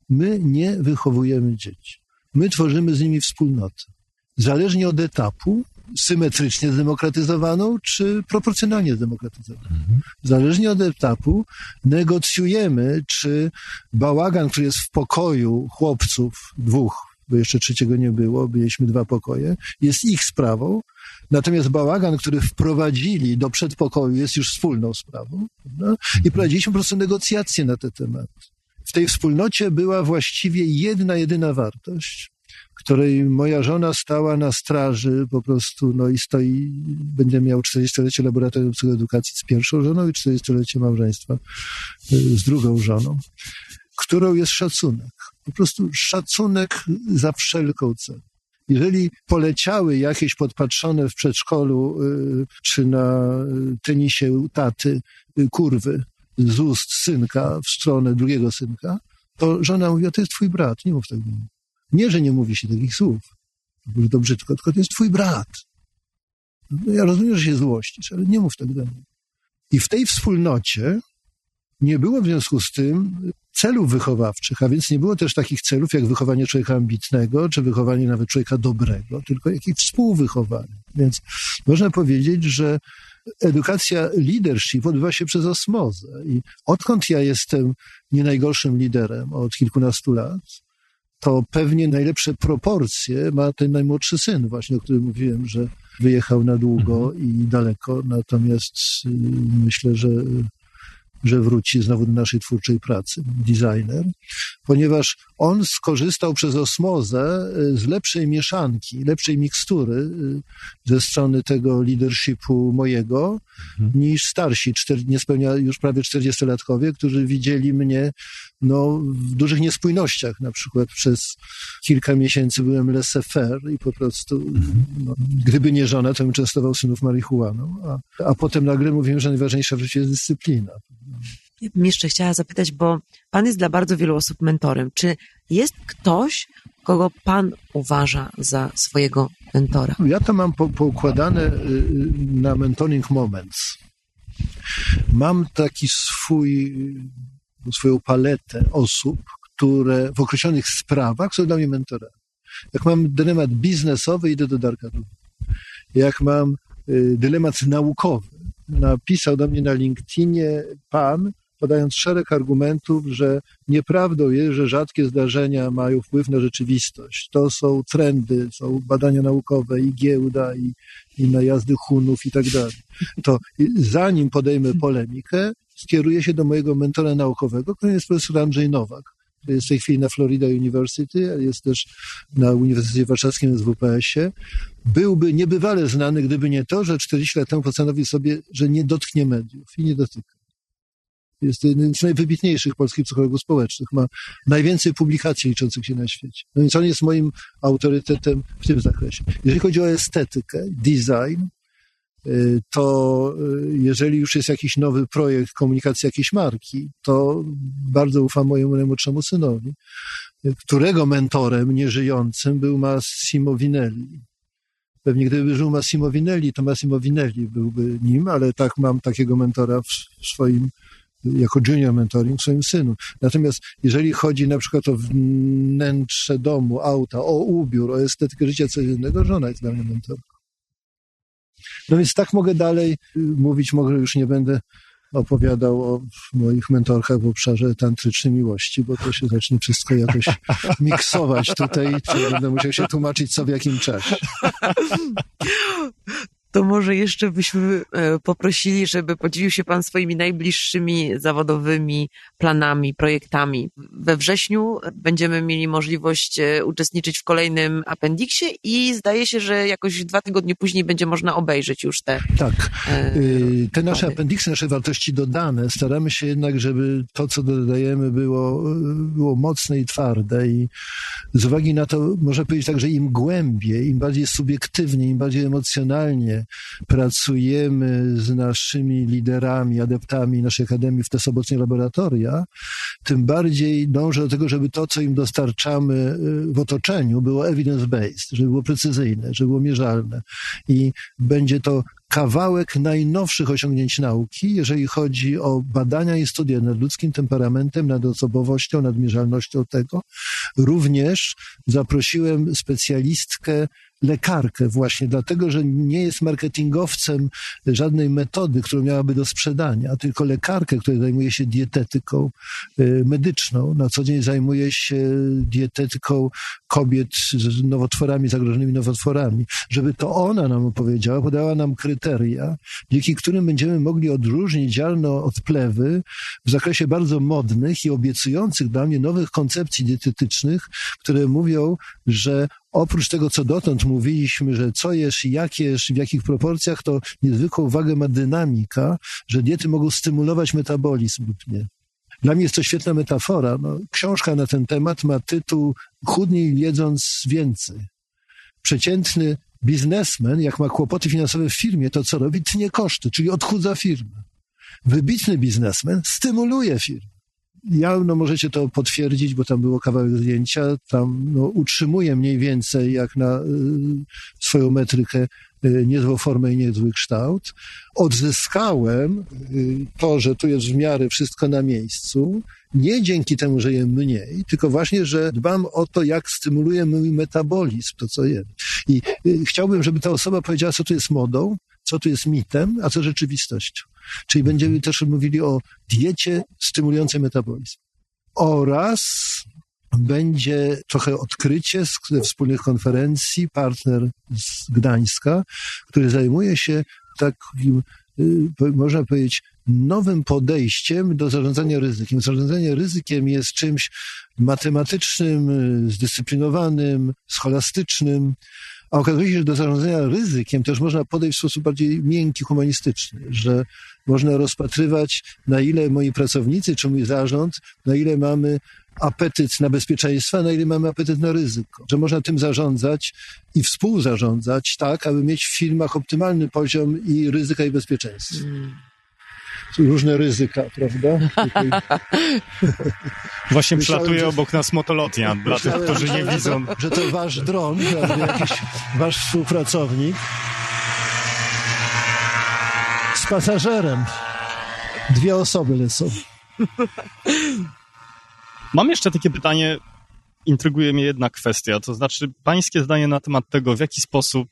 S3: my nie wychowujemy dzieci. My tworzymy z nimi wspólnotę. Zależnie od etapu, symetrycznie zdemokratyzowaną, czy proporcjonalnie zdemokratyzowaną. Zależnie od etapu negocjujemy, czy bałagan, który jest w pokoju chłopców, dwóch, bo jeszcze trzeciego nie było, byliśmy dwa pokoje, jest ich sprawą, natomiast bałagan, który wprowadzili do przedpokoju jest już wspólną sprawą. Prawda? I prowadziliśmy po prostu negocjacje na ten temat. W tej wspólnocie była właściwie jedna, jedyna wartość, której moja żona stała na straży po prostu, no i stoi, będzie miał 40-lecie laboratorium psychoedukacji z pierwszą żoną i 40-lecie małżeństwa y, z drugą żoną, którą jest szacunek. Po prostu szacunek za wszelką cenę. Jeżeli poleciały jakieś podpatrzone w przedszkolu y, czy na tenisie u taty y, kurwy z ust synka w stronę drugiego synka, to żona mówi, to jest twój brat, nie mów tego. Nie, że nie mówi się takich słów, to brzydko, tylko to jest twój brat. No ja rozumiem, że się złościsz, ale nie mów tak do mnie. I w tej wspólnocie nie było w związku z tym celów wychowawczych, a więc nie było też takich celów jak wychowanie człowieka ambitnego, czy wychowanie nawet człowieka dobrego, tylko jakieś współwychowanie. Więc można powiedzieć, że edukacja leadership odbywa się przez osmozę. I odkąd ja jestem nie najgorszym liderem od kilkunastu lat, to pewnie najlepsze proporcje ma ten najmłodszy syn, właśnie o którym mówiłem, że wyjechał na długo mhm. i daleko. Natomiast y, myślę, że że wróci znowu do naszej twórczej pracy, designer, ponieważ on skorzystał przez osmozę y, z lepszej mieszanki, lepszej mikstury y, ze strony tego leadershipu mojego, mhm. niż starsi, niespełnia już prawie 40-latkowie, którzy widzieli mnie no, w dużych niespójnościach. Na przykład przez kilka miesięcy byłem laissez-faire i po prostu, mhm. no, gdyby nie żona, to bym częstował synów marihuaną, a, a potem nagle mówiłem, że najważniejsza w życiu jest dyscyplina.
S2: Ja bym jeszcze chciała zapytać, bo Pan jest dla bardzo wielu osób mentorem. Czy jest ktoś, kogo Pan uważa za swojego mentora?
S3: Ja to mam po, poukładane y, y, na mentoring moments. Mam taki swój, swoją paletę osób, które w określonych sprawach są dla mnie mentorami. Jak mam dylemat biznesowy, idę do Darka Jak mam y, dylemat naukowy, napisał do mnie na LinkedInie pan, podając szereg argumentów, że nieprawdą jest, że rzadkie zdarzenia mają wpływ na rzeczywistość. To są trendy, są badania naukowe i giełda, i, i najazdy Hunów i tak dalej. To zanim podejmę polemikę, skieruję się do mojego mentora naukowego, którym jest profesor Andrzej Nowak. Jest w tej chwili na Florida University, jest też na Uniwersytecie Warszawskim z WPS-ie. Byłby niebywale znany, gdyby nie to, że 40 lat temu postanowił sobie, że nie dotknie mediów i nie dotyka. Jest jednym z najwybitniejszych polskich psychologów społecznych. Ma najwięcej publikacji liczących się na świecie. No więc on jest moim autorytetem w tym zakresie. Jeżeli chodzi o estetykę, design, to y, jeżeli już jest jakiś nowy projekt komunikacji jakiejś marki, to bardzo ufam mojemu najmłodszemu synowi, którego mentorem nieżyjącym był Massimo Vinelli. Pewnie gdyby żył Massimo Vinelli, to Massimo Vinelli byłby nim, ale tak mam takiego mentora w swoim jako junior mentoring swoim synu. Natomiast jeżeli chodzi na przykład o wnętrze domu, auta, o ubiór, o estetykę życia codziennego, żona jest dla mnie mentorką. No więc tak mogę dalej y, mówić, może już nie będę opowiadał o moich mentorkach w obszarze tantrycznej miłości, bo to się zacznie wszystko jakoś miksować tutaj, czy będę musiał się tłumaczyć co w jakim czasie.
S2: to może jeszcze byśmy e, poprosili, żeby podzielił się Pan swoimi najbliższymi zawodowymi planami, projektami. We wrześniu będziemy mieli możliwość e, uczestniczyć w kolejnym apendiksie i zdaje się, że jakoś dwa tygodnie później będzie można obejrzeć już te.
S3: Tak. E, y, te nasze apendiksy, nasze wartości dodane, staramy się jednak, żeby to, co dodajemy, było, było mocne i twarde i z uwagi na to, można powiedzieć tak, że im głębiej, im bardziej subiektywnie, im bardziej emocjonalnie pracujemy z naszymi liderami, adeptami naszej akademii w te sobotnie laboratoria, tym bardziej dążę do tego, żeby to, co im dostarczamy y, w otoczeniu, było evidence-based, żeby było precyzyjne, żeby było mierzalne. I będzie to kawałek najnowszych osiągnięć nauki, jeżeli chodzi o badania i studia nad ludzkim temperamentem, nad osobowością, nad mierzalnością tego. Również zaprosiłem specjalistkę lekarkę właśnie, dlatego że nie jest marketingowcem żadnej metody, którą miałaby do sprzedania, tylko lekarkę, która zajmuje się dietetyką y, medyczną. Na co dzień zajmuje się dietetyką kobiet z nowotworami, zagrożonymi nowotworami. Żeby to ona nam opowiedziała, podała nam kryteria, dzięki którym będziemy mogli odróżnić ziarno od plewy w zakresie bardzo modnych i obiecujących dla mnie nowych koncepcji dietetycznych, które mówią, że oprócz tego, co dotąd mówiliśmy, że co jesz i jak jesz, w jakich proporcjach, to niezwykłą wagę ma dynamika, że diety mogą stymulować metabolizm lub nie. Dla mnie jest to świetna metafora. No, książka na ten temat ma tytuł Chudniej jedząc więcej. Przeciętny biznesmen, jak ma kłopoty finansowe w firmie, to co robi? Tnie koszty, czyli odchudza firmę. Wybitny biznesmen stymuluje firmę ja, no możecie to potwierdzić, bo tam było kawałek zdjęcia, tam no, utrzymuje mniej więcej jak na y, swoją metrykę y, niezłą formę i niezły kształt. Odzyskałem y, to, że tu jest w miarę wszystko na miejscu, nie dzięki temu, że jem mniej, tylko właśnie, że dbam o to, jak stymuluje mój metabolizm, to co jem. I y, chciałbym, żeby ta osoba powiedziała, co tu jest modą, co tu jest mitem, a co rzeczywistością. Czyli będziemy też mówili o diecie stymulującej metabolizm. Oraz będzie trochę odkrycie ze wspólnych konferencji, partner z Gdańska, który zajmuje się takim, y, można powiedzieć, nowym podejściem do zarządzania ryzykiem. Zarządzanie ryzykiem jest czymś matematycznym, y, zdyscyplinowanym, scholastycznym, a okazuje się, że do zarządzania ryzykiem też można podejść w sposób bardziej miękki, humanistyczny, że można rozpatrywać, na ile moi pracownicy czy mój zarząd, na ile mamy apetyt na bezpieczeństwo, na ile mamy apetyt na ryzyko. Że można tym zarządzać i współzarządzać tak, aby mieć w firmach optymalny poziom i ryzyka i bezpieczeństwa. Hmm różne ryzyka, prawda?
S1: Właśnie Myślałem, przelatuje że... obok nas motolotnia, dla tych, którzy nie widzą.
S3: Że to wasz dron, prawda? jakiś wasz współpracownik z pasażerem. Dwie osoby lecą.
S1: Mam jeszcze takie pytanie, intryguje mnie jedna kwestia, to znaczy pańskie zdanie na temat tego, w jaki sposób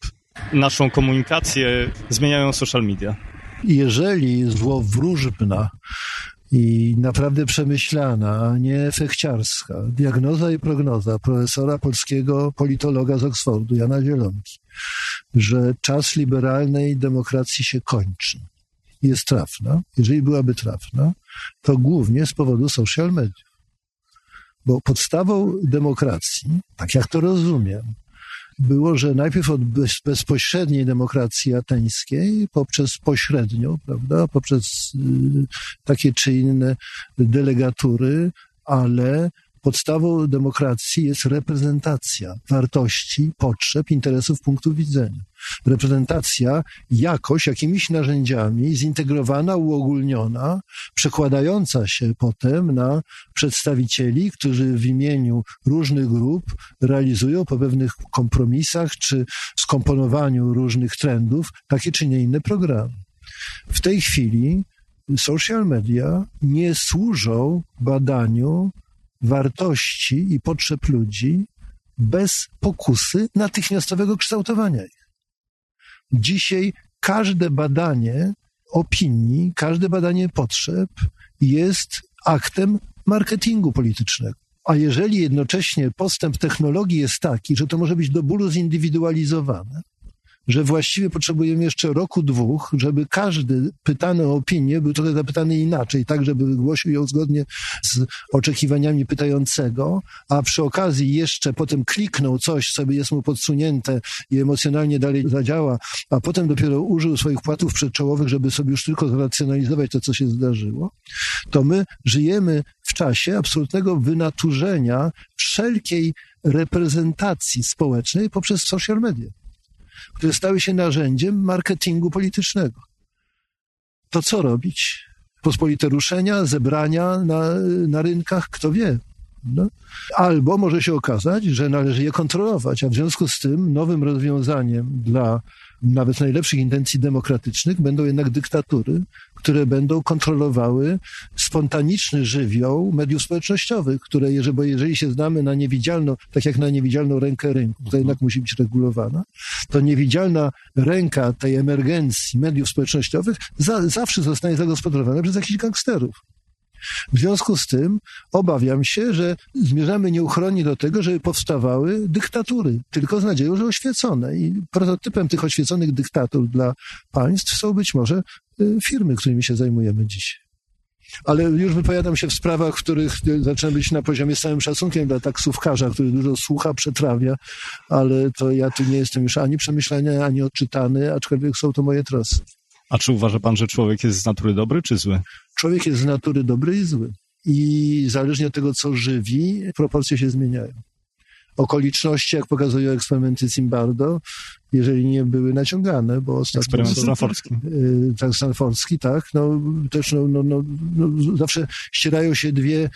S1: naszą komunikację zmieniają social media
S3: jeżeli złowróżbna i naprawdę przemyślana, a nie fechciarska diagnoza i prognoza profesora polskiego politologa z Oksfordu, Jana Zielonki, że czas liberalnej demokracji się kończy, jest trafna, jeżeli byłaby trafna, to głównie z powodu social mediów. Bo podstawą demokracji, tak jak to rozumiem, było, że najpierw od bezpośredniej demokracji ateńskiej, poprzez pośrednią, prawda, poprzez y, takie czy inne delegatury, ale podstawą demokracji jest reprezentacja wartości, potrzeb, interesów, punktów widzenia. Reprezentacja jakoś, jakimiś narzędziami, zintegrowana, uogólniona, przekładająca się potem na przedstawicieli, którzy w imieniu różnych grup realizują po pewnych kompromisach czy skomponowaniu różnych trendów takie czy nie inne programy. W tej chwili social media nie służą badaniu wartości i potrzeb ludzi bez pokusy natychmiastowego kształtowania ich. Dzisiaj każde badanie opinii, każde badanie potrzeb jest aktem marketingu politycznego. A jeżeli jednocześnie postęp technologii jest taki, że to może być do bólu zindywidualizowane, że właściwie potrzebujemy jeszcze roku, dwóch, żeby każdy pytany o opinię był trochę zapytany inaczej, tak żeby wygłosił ją zgodnie z oczekiwaniami pytającego, a przy okazji jeszcze potem kliknął coś, co jest mu podsunięte i emocjonalnie dalej zadziała, a potem dopiero użył swoich płatów przedczołowych, żeby sobie już tylko zracjonalizować to, co się zdarzyło, to my żyjemy w czasie absolutnego wynaturzenia wszelkiej reprezentacji społecznej poprzez social media które stały się narzędziem marketingu politycznego. To co robić? Pospolite ruszenia, zebrania na, na rynkach, kto wie. No. Albo może się okazać, że należy je kontrolować, a w związku z tym nowym rozwiązaniem dla nawet najlepszych intencji demokratycznych, będą jednak dyktatury, które będą kontrolowały spontaniczny żywioł mediów społecznościowych, które, jeżeli, bo jeżeli się znamy na niewidzialną, tak jak na niewidzialną rękę rynku, która jednak musi być regulowana, to niewidzialna ręka tej emergencji mediów społecznościowych za, zawsze zostanie zagospodarowana przez jakichś gangsterów. W związku z tym obawiam się, że zmierzamy nieuchronnie do tego, żeby powstawały dyktatury, tylko z nadzieją, że oświecone. I prototypem tych oświeconych dyktatur dla państw są być może y, firmy, którymi się zajmujemy dziś. Ale już wypowiadam się w sprawach, w których zaczynam być na poziomie z całym szacunkiem dla taksówkarza, który dużo słucha, przetrawia, ale to ja tu nie jestem już ani przemyślany, ani odczytany, aczkolwiek są to moje trosy.
S1: A czy uważa pan, że człowiek jest z natury dobry czy zły?
S3: Człowiek jest z natury dobry i zły. I zależnie od tego, co żywi, proporcje się zmieniają. Okoliczności, jak pokazują eksperymenty Zimbardo, jeżeli nie były naciągane, bo ostatnio...
S1: Eksperyment stanfordzki. Yy,
S3: tak, stanfordzki, tak. No, też no, no, no, no, zawsze ścierają się dwie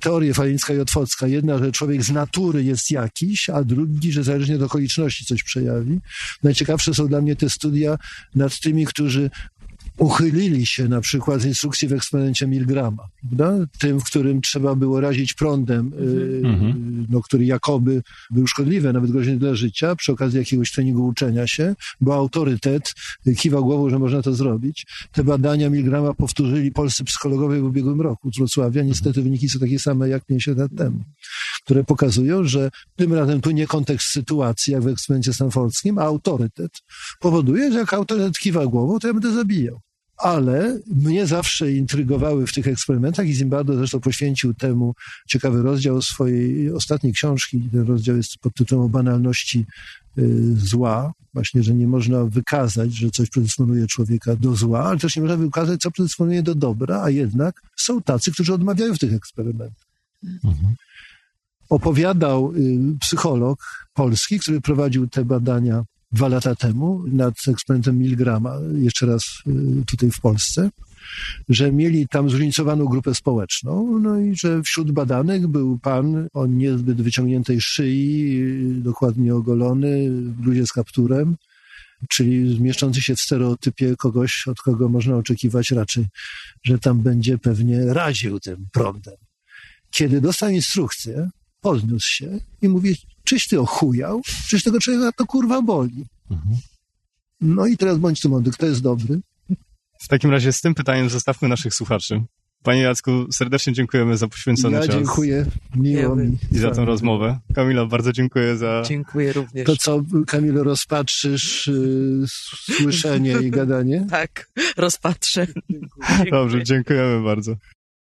S3: teorie, Falińska i Otwocka. Jedna, że człowiek z natury jest jakiś, a drugi, że zależnie od okoliczności coś przejawi. Najciekawsze są dla mnie te studia nad tymi, którzy uchylili się na przykład z instrukcji w eksperymencie Milgrama, prawda? tym, w którym trzeba było razić prądem, mm no, który jakoby był szkodliwy, nawet groźny dla życia, przy okazji jakiegoś treningu uczenia się, bo autorytet kiwał głową, że można to zrobić. Te badania Milgrama powtórzyli polscy psychologowie w ubiegłym roku z Wrocławia. Niestety mhm. wyniki są takie same jak 50 lat temu, które pokazują, że tym razem tu nie kontekst sytuacji, jak w eksperymencie stanfordzkim, a autorytet powoduje, że jak autorytet kiwa głową, to ja będę zabijał ale mnie zawsze intrygowały w tych eksperymentach i Zimbardo zresztą poświęcił temu ciekawy rozdział swojej ostatniej książki. Ten rozdział jest pod tytułem o banalności y, zła, właśnie, że nie można wykazać, że coś predysponuje człowieka do zła, ale też nie można wykazać, co predysponuje do dobra, a jednak są tacy, którzy odmawiają w tych eksperymentach. Mhm. Opowiadał y, psycholog polski, który prowadził te badania dwa lata temu nad eksperymentem Milgrama, jeszcze raz y, tutaj w Polsce, że mieli tam zróżnicowaną grupę społeczną, no i że wśród badanych był pan o niezbyt wyciągniętej szyi, dokładnie ogolony, w bluzie z kapturem, czyli mieszczący się w stereotypie kogoś, od kogo można oczekiwać raczej, że tam będzie pewnie raził tym prądem. Kiedy dostał instrukcję, podniósł się i mówi, czyś ty ochujał? Czyś tego człowieka to kurwa boli? Mhm. No i teraz bądź tu mądry, kto jest dobry?
S1: W takim razie z tym pytaniem zostawmy naszych słuchaczy. Panie Jacku, serdecznie dziękujemy za poświęcony
S3: ja
S1: czas.
S3: Dziękuję, miło mi.
S1: I za tę rozmowę. Kamilo, bardzo dziękuję za...
S2: Dziękuję również.
S3: To co, Kamilo, rozpatrzysz yy, słyszenie i gadanie?
S2: Tak, rozpatrzę.
S1: Dziękuję. Dobrze, dziękujemy bardzo.